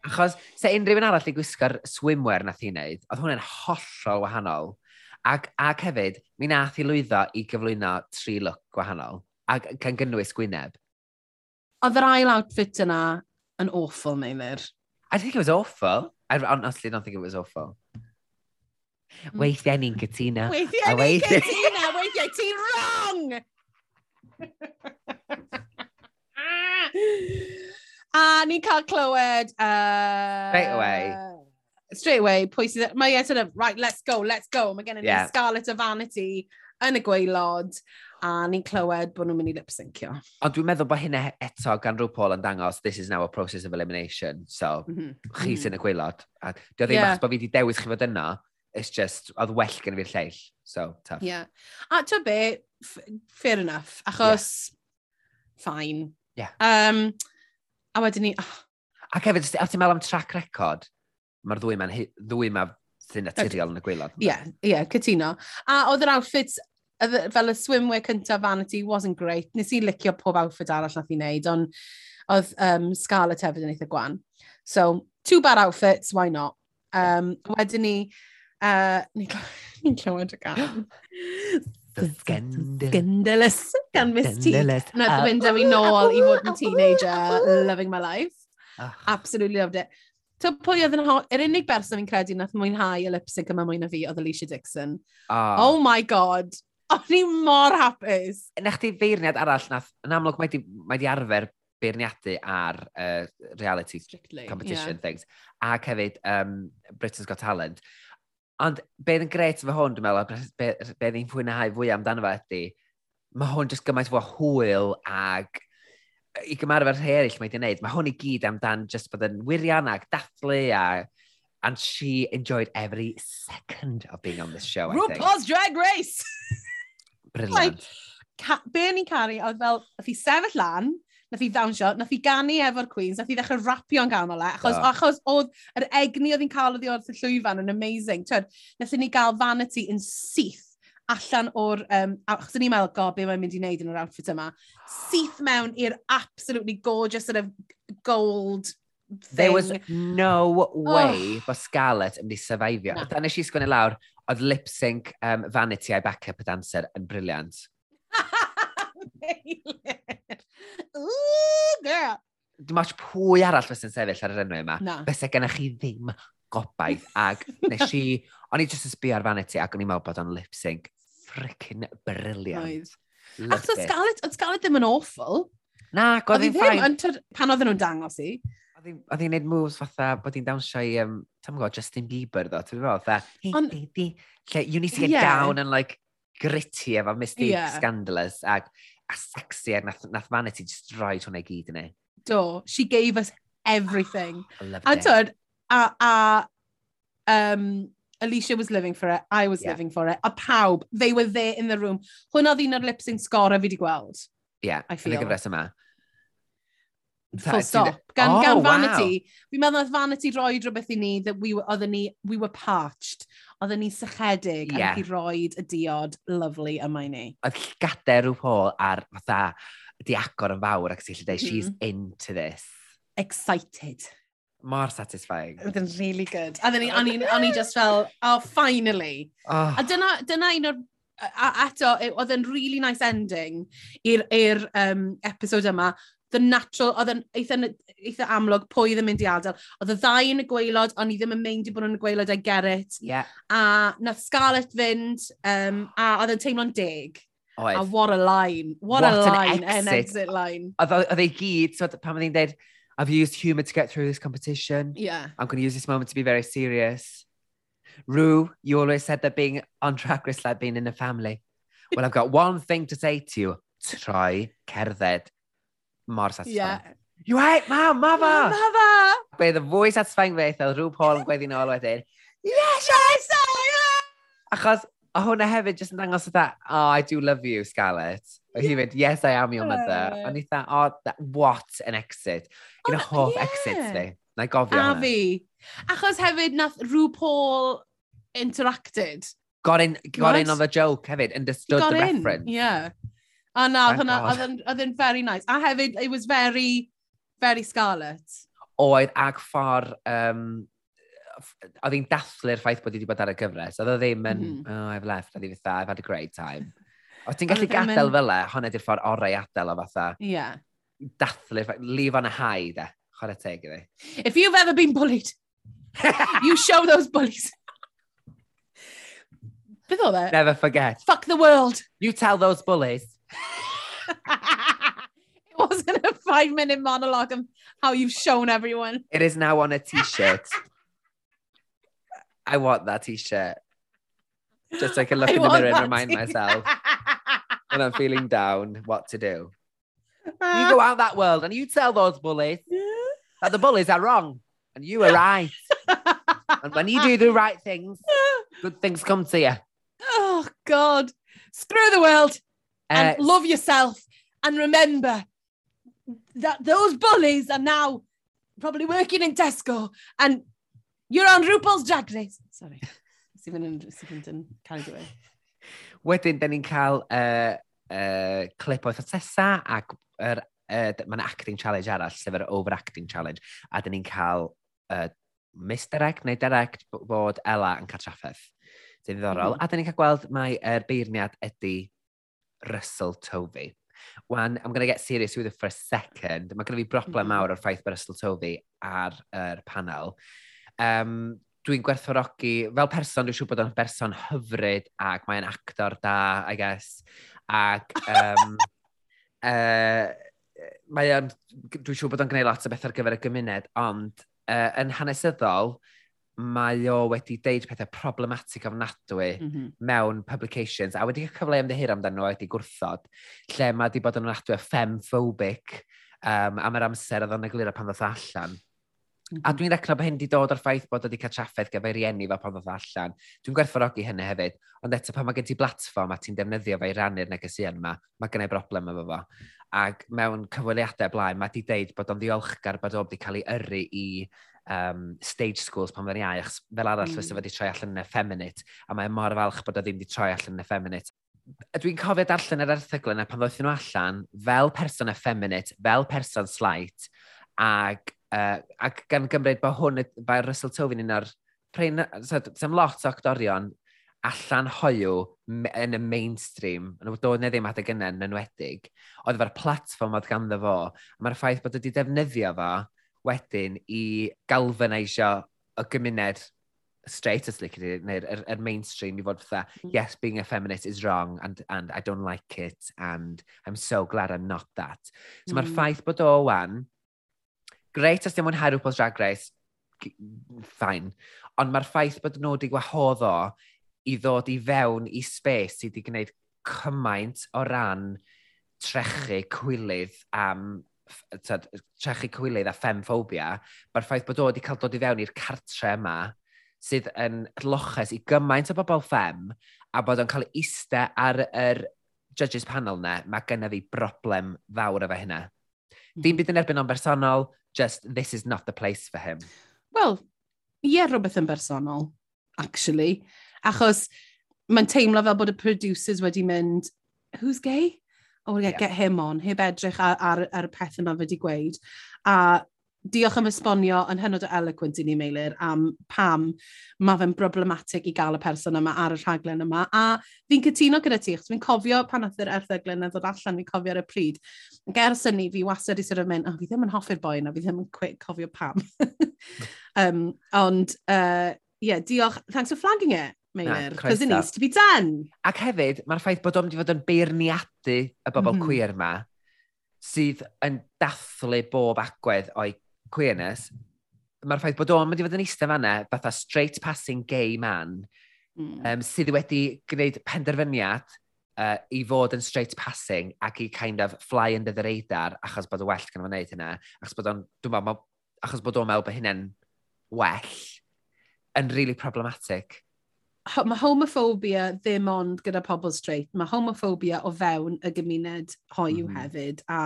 Achos, se unrhyw un arall i gwisgo'r swimwear nath i wneud, oedd hwnna'n hollol wahanol. Ac, ac hefyd, mi nath i lwyddo i gyflwyno tri look gwahanol, ac gan gynnwys Gwyneb.
Oedd yr ail outfit yna yn awful, Meimir?
I think it was awful. I honestly don't think it was awful.
Mm.
Weithiau ni'n gytuno.
Weithiau
ni'n
cytuno!
Weithiau
ti'n wrong! a ni'n cael clywed... Uh...
Straight away
straight away, pwy sydd... Mae e sort of, right, let's go, let's go. Mae gen i
yeah.
Scarlett o Vanity yn y gweilod a ni'n clywed bod nhw'n mynd i lip-syncio.
Ond dwi'n meddwl bod hynna eto gan rhyw Paul yn dangos this is now a process of elimination. So,
mm
-hmm.
chi
sy'n mhm. y gweilod. A dwi'n ddim
yeah.
achos bod fi wedi dewis chi fod yna. It's just, oedd well gen i fi'r lleill. So, tough.
Yeah. A to be, fair enough. Achos, yeah. fine.
Yeah.
Um, a wedyn ni... Oh.
Ac hefyd, os ti'n meddwl am track record? mae'r ddwy ma'n ddwy ma sy'n naturiol yn y gweilad.
Ie, yeah, yeah, cytuno. A oedd yr outfit fel y swimwear cyntaf Vanity wasn't great. Nes i licio pob outfit arall nath i wneud, ond oedd um, Scarlett hefyd yn eitha gwan. So, two bad outfits, why not? Um, wedyn ni, uh, ni'n clywed y gan.
The Scandal.
Scandalous gan Miss T. Nath fynd am
i
nôl i fod yn teenager, loving my life.
Ah.
Absolutely loved it. Ti'n pwy oedd yn hot? Yr unig berson fi'n credu nath mwynhau y lipsync yma mwy na fi oedd Alicia Dixon.
Ah.
Oh my god. O'n i mor hapus.
Na chdi feirniad arall nath, yn amlwg mae di, mae di arfer beirniadu ar uh, reality
Strictly,
competition yeah. things. Ac hefyd um, Britain's Got Talent. Ond beth yn gret fy hwn, dwi'n meddwl, be, be ni'n fwynhau fwy amdano fe ydy, mae hwn jyst gymaint fwy hwyl ag i gymarfer rhai eraill mae wedi'i gwneud, mae hwn i gyd amdan just bod yn wirion ac dathlu a... And she enjoyed every second of being on this show, I think.
RuPaul's Drag Race!
Brilliant.
like, be ni'n caru, oedd fel, nath i sefyll lan, nath i ddawnsio, nath i ganu efo'r Queens, nath i ddechrau rapio'n ganol e, achos,
oh.
achos oedd yr egni oedd hi'n cael oedd i y llwyfan yn amazing. Twyd, nath i ni gael vanity yn syth allan o'r, um, achos o'n i'n meddwl, go, be mae'n mynd i wneud yn yr outfit yma, syth mewn i'r absolutely gorgeous sort of gold thing.
There was no oh. way oh. bod Scarlett yn mynd i syrfeifio.
Na.
Da nes i sgwini lawr, oedd lip sync um, Vanity a'i backup y dancer yn briliant.
Ooh, girl.
Dim ots pwy arall fes yn sefyll ar yr enw yma.
Na.
Fysa gennych chi ddim gobaith. Ag nes i O'n i jyst yn sbio ar Vanity ac o'n i'n meddwl bod o'n lip sync. Frickin' briliant.
Ac
so
Scarlett, oedd Scarlett ddim yn awful.
Na,
oedd
hi'n ffain.
Pan oedden nhw'n dangos i.
Oedd hi'n neud moves fatha bod hi'n dawnsio i, um, tam gwybod, Justin Bieber ddo. Ti'n gwybod, fatha, hey,
di,
di. Lle, you need to get
yeah.
down and like gritty efo Mystique
yeah.
Scandalous ag, a sexy ag, nath, nath Vanity just roed hwnna i gyd yn ei.
Do, she gave us everything.
Oh, I loved
a,
it.
Tyd, a, a um, Alicia was living for it, I was
yeah.
living for it, a pawb, they were there in the room. Hwn oedd un o'r lip-sync sgora fi wedi gweld.
Ie,
yeah,
yn y gyfres yma.
Full stop. Gan,
oh,
gan Vanity, wow. fi'n meddwl oedd Vanity roi rhywbeth i ni that we were, ni, we were parched. Oedden ni sychedig
yeah.
ac i roi y diod lovely yma i ni.
Oedd llygadau rhyw Paul ar fatha di agor yn fawr ac sy'n lle dweud, mm-hmm.
she's
into this.
Excited.
Mor satisfying.
Oedd yn really good. A ddyn ni, o'n i on just fel, oh, finally.
Oh.
A dyna, dyna un o'r a eto, e, oedd yn really nice ending i'r um, episode yma. The natural, oedd yn eitha, eitha amlwg pwy ddim mynd i adael. Oedd y ddau yn y gweilod, ond i ddim yn mynd i bod yn y gweilod, I get it.
Yeah.
A nath Scarlett fynd, um, a oedd yn teimlo'n deg.
Oedd.
A what a line. What,
what
a line. An
exit, an
exit line.
Oedd ei e gyd, so, pan oedd hi'n dweud, I've used humor to get through this competition.
Yeah.
I'm going to use this moment to be very serious. Rue, you always said that being on track is like being in a family. Well, I've got one thing to say to you. Try cerdded mor satisfying.
Yeah.
You hate mam, mama!
Mama!
Be the fwy satisfying beth oedd Rue Paul yn gweithio'n ôl wedyn.
Yes, yes, I am!
Achos a hwnna hefyd jyst yn dangos that, oh, I do love you, Scarlett. O hi mynd, yes, I am your mother.
Yeah.
Ond i dda, oh, that, what an exit. Un o hoff
yeah.
exits fi. Na i gofio
A
hwnna.
fi. Achos hefyd nath RuPaul interacted.
Got in, got
right?
in on the joke hefyd, understood the
in.
reference.
Yeah. A na, oedd yn very nice. A hefyd, it was very, very Scarlett.
Oedd, ag ffordd um, oedd hi'n dathlu'r ffaith bod hi wedi bod ar y gyfres. Oedd o ddim yn,
mm.
oh, I've left, oedd hi fatha, I've had a great time. Oedd ti'n gallu gadael
yn...
fel e, hwnna di'r ffordd orau adael o fatha.
Yeah.
Dathlu'r ffaith, leave on a high, de. Chwarae teg iddi.
If you've ever been bullied, you show those bullies. Beth oedd e?
Never forget.
Fuck the world.
You tell those bullies.
it wasn't a five minute monologue of how you've shown everyone.
It is now on a t-shirt. I want that t-shirt. Just so I can look
I
in the mirror and remind
too.
myself when I'm feeling down what to do. You go out that world and you tell those bullies that the bullies are wrong and you are right. And when you do the right things, good things come to you.
oh, God. Screw the world and
Uh,
love yourself. And remember that those bullies are now probably working in Tesco and You're on RuPaul's Drag Race. Sorry. Sy'n mynd yn cael ei dweud.
Wedyn, da ni'n cael uh, uh, clip oedd Tessa ac er, uh, mae'n acting challenge arall, sef yr overacting challenge, a da ni'n cael uh, misdirect neu direct bod Ella yn cael traffaeth. Dwi'n ddiddorol. Mm -hmm. A da ni'n cael gweld mai er, beirniad ydy Russell Tovey. Wan, I'm going to get serious with it for a second. Mae gen i fi broblem mm-hmm. mawr o'r ffaith bod Russell Tovey ar er, panel um, dwi'n gwerthfawrogi, fel person, dwi'n siŵr bod o'n berson hyfryd ac mae'n actor da, I guess. Ac um, uh, mae o'n, dwi'n siŵr bod o'n gwneud lot o beth ar gyfer y gymuned, ond uh, yn hanesyddol, mae o wedi deud pethau problematic ofnadwy mm -hmm. mewn publications, a wedi cael cyfle ymddeheir amdano nhw wedi gwrthod, lle mae wedi bod yn ofnadwy femphobic, um, am yr amser oedd o'n egluro pan ddoth allan. A dwi'n recno bod hyn wedi dod o'r ffaith bod wedi cael traffaith gyfer rieni fel pan ddod allan. Dwi'n gwerthfawrogi hynny hefyd, ond eto pan mae gen ti blatfform a ti'n defnyddio fe i rannu'r negesuon yma, mae gennau broblem efo fo. Ac mewn cyfweliadau blaen, mae wedi deud bod o'n ddiolchgar bod o wedi cael ei yrru i um, stage schools pan fydden iau, achos fel arall mm. fysa wedi troi allan yn effeminate, a mae'n mor falch bod o ddim wedi troi allan yn effeminate. Dwi'n cofio darllen yr erthygl yna pan ddoethon nhw allan fel person effeminate, fel person slight, ac Uh, ac gan gymryd bod hwn, mae'r Russell Tovin un ar... Sam lot o actorion allan hoiw yn y mainstream, yn dod neu ddim adeg yna yn enwedig, oedd efo'r platform oedd ganddo fo, mae'r ffaith bod wedi defnyddio fo wedyn i galvanisio y gymuned straight as lic neu'r er, er mainstream i fod fatha, hmm. yes, being a feminist is wrong and, and I don't like it and I'm so glad I'm not that. So mm. mae'r ffaith bod o wan Greit os dim ond her wpos drag race, fine. Ond mae'r ffaith bod nhw wedi gwahoddo i ddod i fewn i space sydd wedi gwneud cymaint o ran trechu cwylydd am tad, trechu cwilydd a femphobia, mae'r ffaith bod o wedi cael dod i fewn i'r cartre yma sydd yn loches i gymaint o bobl ffem a bod o'n cael iste ar yr judges panel na, mae genna fi broblem fawr efo hynna. Mm. Dim mhm. byd yn erbyn o'n bersonol, just this is not the place for him?
Wel, ie rhywbeth yn bersonol, actually. Achos mae'n teimlo fel bod y producers wedi mynd, who's gay? Oh, yeah, yeah. get him on, heb edrych ar, ar, ar y peth yma fe wedi gweud. A diolch am esbonio yn hynod o eloquent i ni, Meilir, am pam mae fe'n broblematig i gael y person yma ar y rhaglen yma. A fi'n cytuno gyda ti, chos fi'n cofio pan oedd yr erthyglen yn ddod allan, fi'n cofio ar y pryd. Gers ers hynny, fi wastad i sort of mynd, oh, fi ddim yn hoffi'r boi yna, fi ddim yn cofio pam. um, ond, uh, yeah, diolch. Thanks for flagging it. Meilir, because it needs to be done.
Ac hefyd, mae'r ffaith bod o'n wedi fod yn beirniadu y bobl mm -hmm. queer yma, sydd yn dathlu bob agwedd o'i queerness, mae'r ffaith bod o'n mynd i fod yn eistedd fanna, fatha straight passing gay man, mm. um, sydd wedi gwneud penderfyniad uh, i fod yn straight passing ac i kind of fly under the radar achos bod o well gan o'n wneud hynna, achos bod o'n, dwi'n meddwl, achos bod o'n meddwl bod hynny'n well, yn really problematic
mae homophobia ddim ond gyda pobl straight, mae homophobia o fewn y gymuned hoiw mm. Mm-hmm. hefyd, a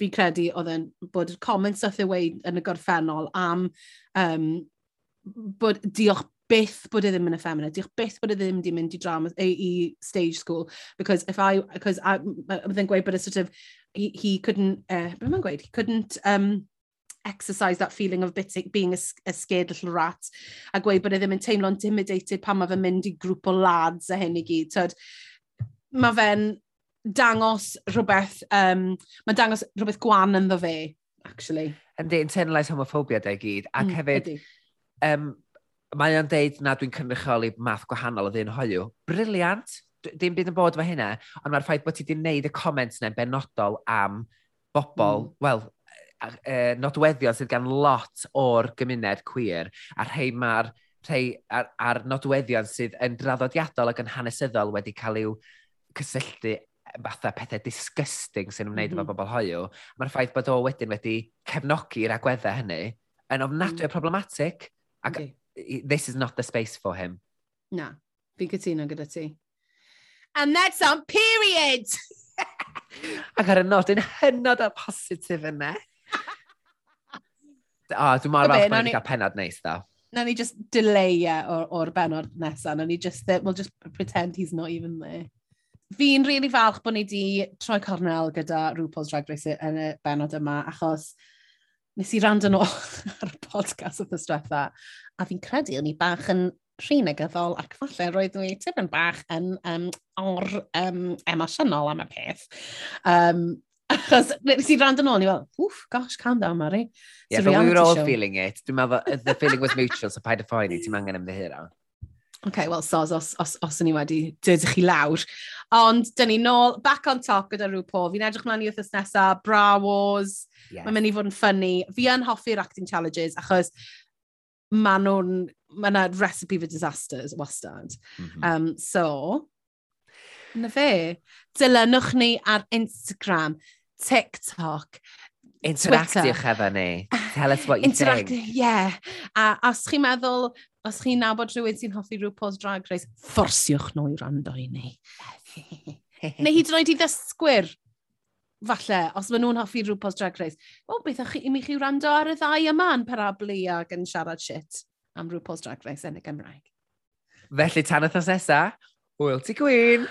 fi credu oedd yn bod comments oedd ei weid yn y gorffennol am um, bod diolch byth bod e ddim yn effeminate, diolch byth bod e ddim wedi mynd i drama, i, i stage school, because if I, because I, I gweud bod e sort of, he, he couldn't, eh, uh, beth mae'n gweud, he couldn't, um, exercise that feeling of bit, being a, a scared little rat a gweud bod e ddim yn teimlo intimidated pan mae fe'n mynd i grŵp o lads a hyn i gyd. Tyd, mae fe'n dangos rhywbeth, um, mae dangos rhywbeth gwan ynddo fe, actually.
Yndi, internalised homophobia da i gyd. Ac mm, hefyd, um, mae o'n deud na dwi'n cynrychioli math gwahanol o ddyn hoiw. Briliant! Dim byd yn bod efo hynna, ond mae'r ffaith bod ti wedi gwneud y comments yna'n benodol am bobl, mm. wel, uh, nodweddion sydd gan lot o'r gymuned queer, a rhai mae'r rhai ar, ar nodweddion sydd yn draddodiadol ac yn hanesyddol wedi cael i'w cysylltu fatha pethau disgusting sy'n ymwneud mm -hmm. efo mhm. bobl hoiw. Mae'r ffaith bod o wedyn wedi cefnogi'r agweddau hynny yn ofnadwy mm. problematic. Ac okay. this is not the space for him.
Na, fi'n cytuno gyda ti. And that's on period!
ac ar y nod yn hynod o positif yna. A, dwi'n marw falch mae'n cael penod neis da.
Na ni just delay e o'r, or benod nesaf. Na ni just, we'll just pretend he's not even there. Fi'n rili really falch bod ni wedi troi cornel gyda RuPaul's Drag Race yn y benod yma, achos nes i rand yn ôl ar y podcast o ddysdwetha, a fi'n credu o'n i bach yn rhy negyddol ac falle roedd nhw tipyn bach yn um, or um, emosiynol am y peth. Um, Achos, nes i rand yn ôl, ni fel, wff, gosh, calm down, Mari.
Yeah, but we were all show. feeling it. Dwi'n meddwl, uh, the feeling was mutual, so paid y phoeni, ti'n angen ymddihiro.
OK, wel, sos, os, os, os ni wedi dydych chi lawr. Ond, dyn ni nôl, back on top gyda rhyw po. Fi'n edrych mlaen i wrthys nesaf, bra wars, Yes. mae'n mynd i fod yn ffynnu. Fi yn hoffi'r acting challenges, achos maen nhw'n, mae yna recipe for disasters wastad. Mm -hmm. um, so, Na fe. Dilynwch ni ar Instagram, TikTok,
Interactiwch efo ni. Tell us what you Interact think.
Yeah. A os chi'n meddwl, os chi'n nabod rhywun sy'n hoffi RuPaul's Drag Race, fforsiwch nhw i rando i ni. Neu hyd yn oed i ddysgwyr, falle, os maen nhw'n hoffi RuPaul's Drag Race. O, beth o'ch chi, mi chi rando ar y ddau yma yn parablu ac yn siarad shit am RuPaul's Drag Race yn y Gymraeg.
Felly, tan wythnos nesaf,
hwyl ti gwyn!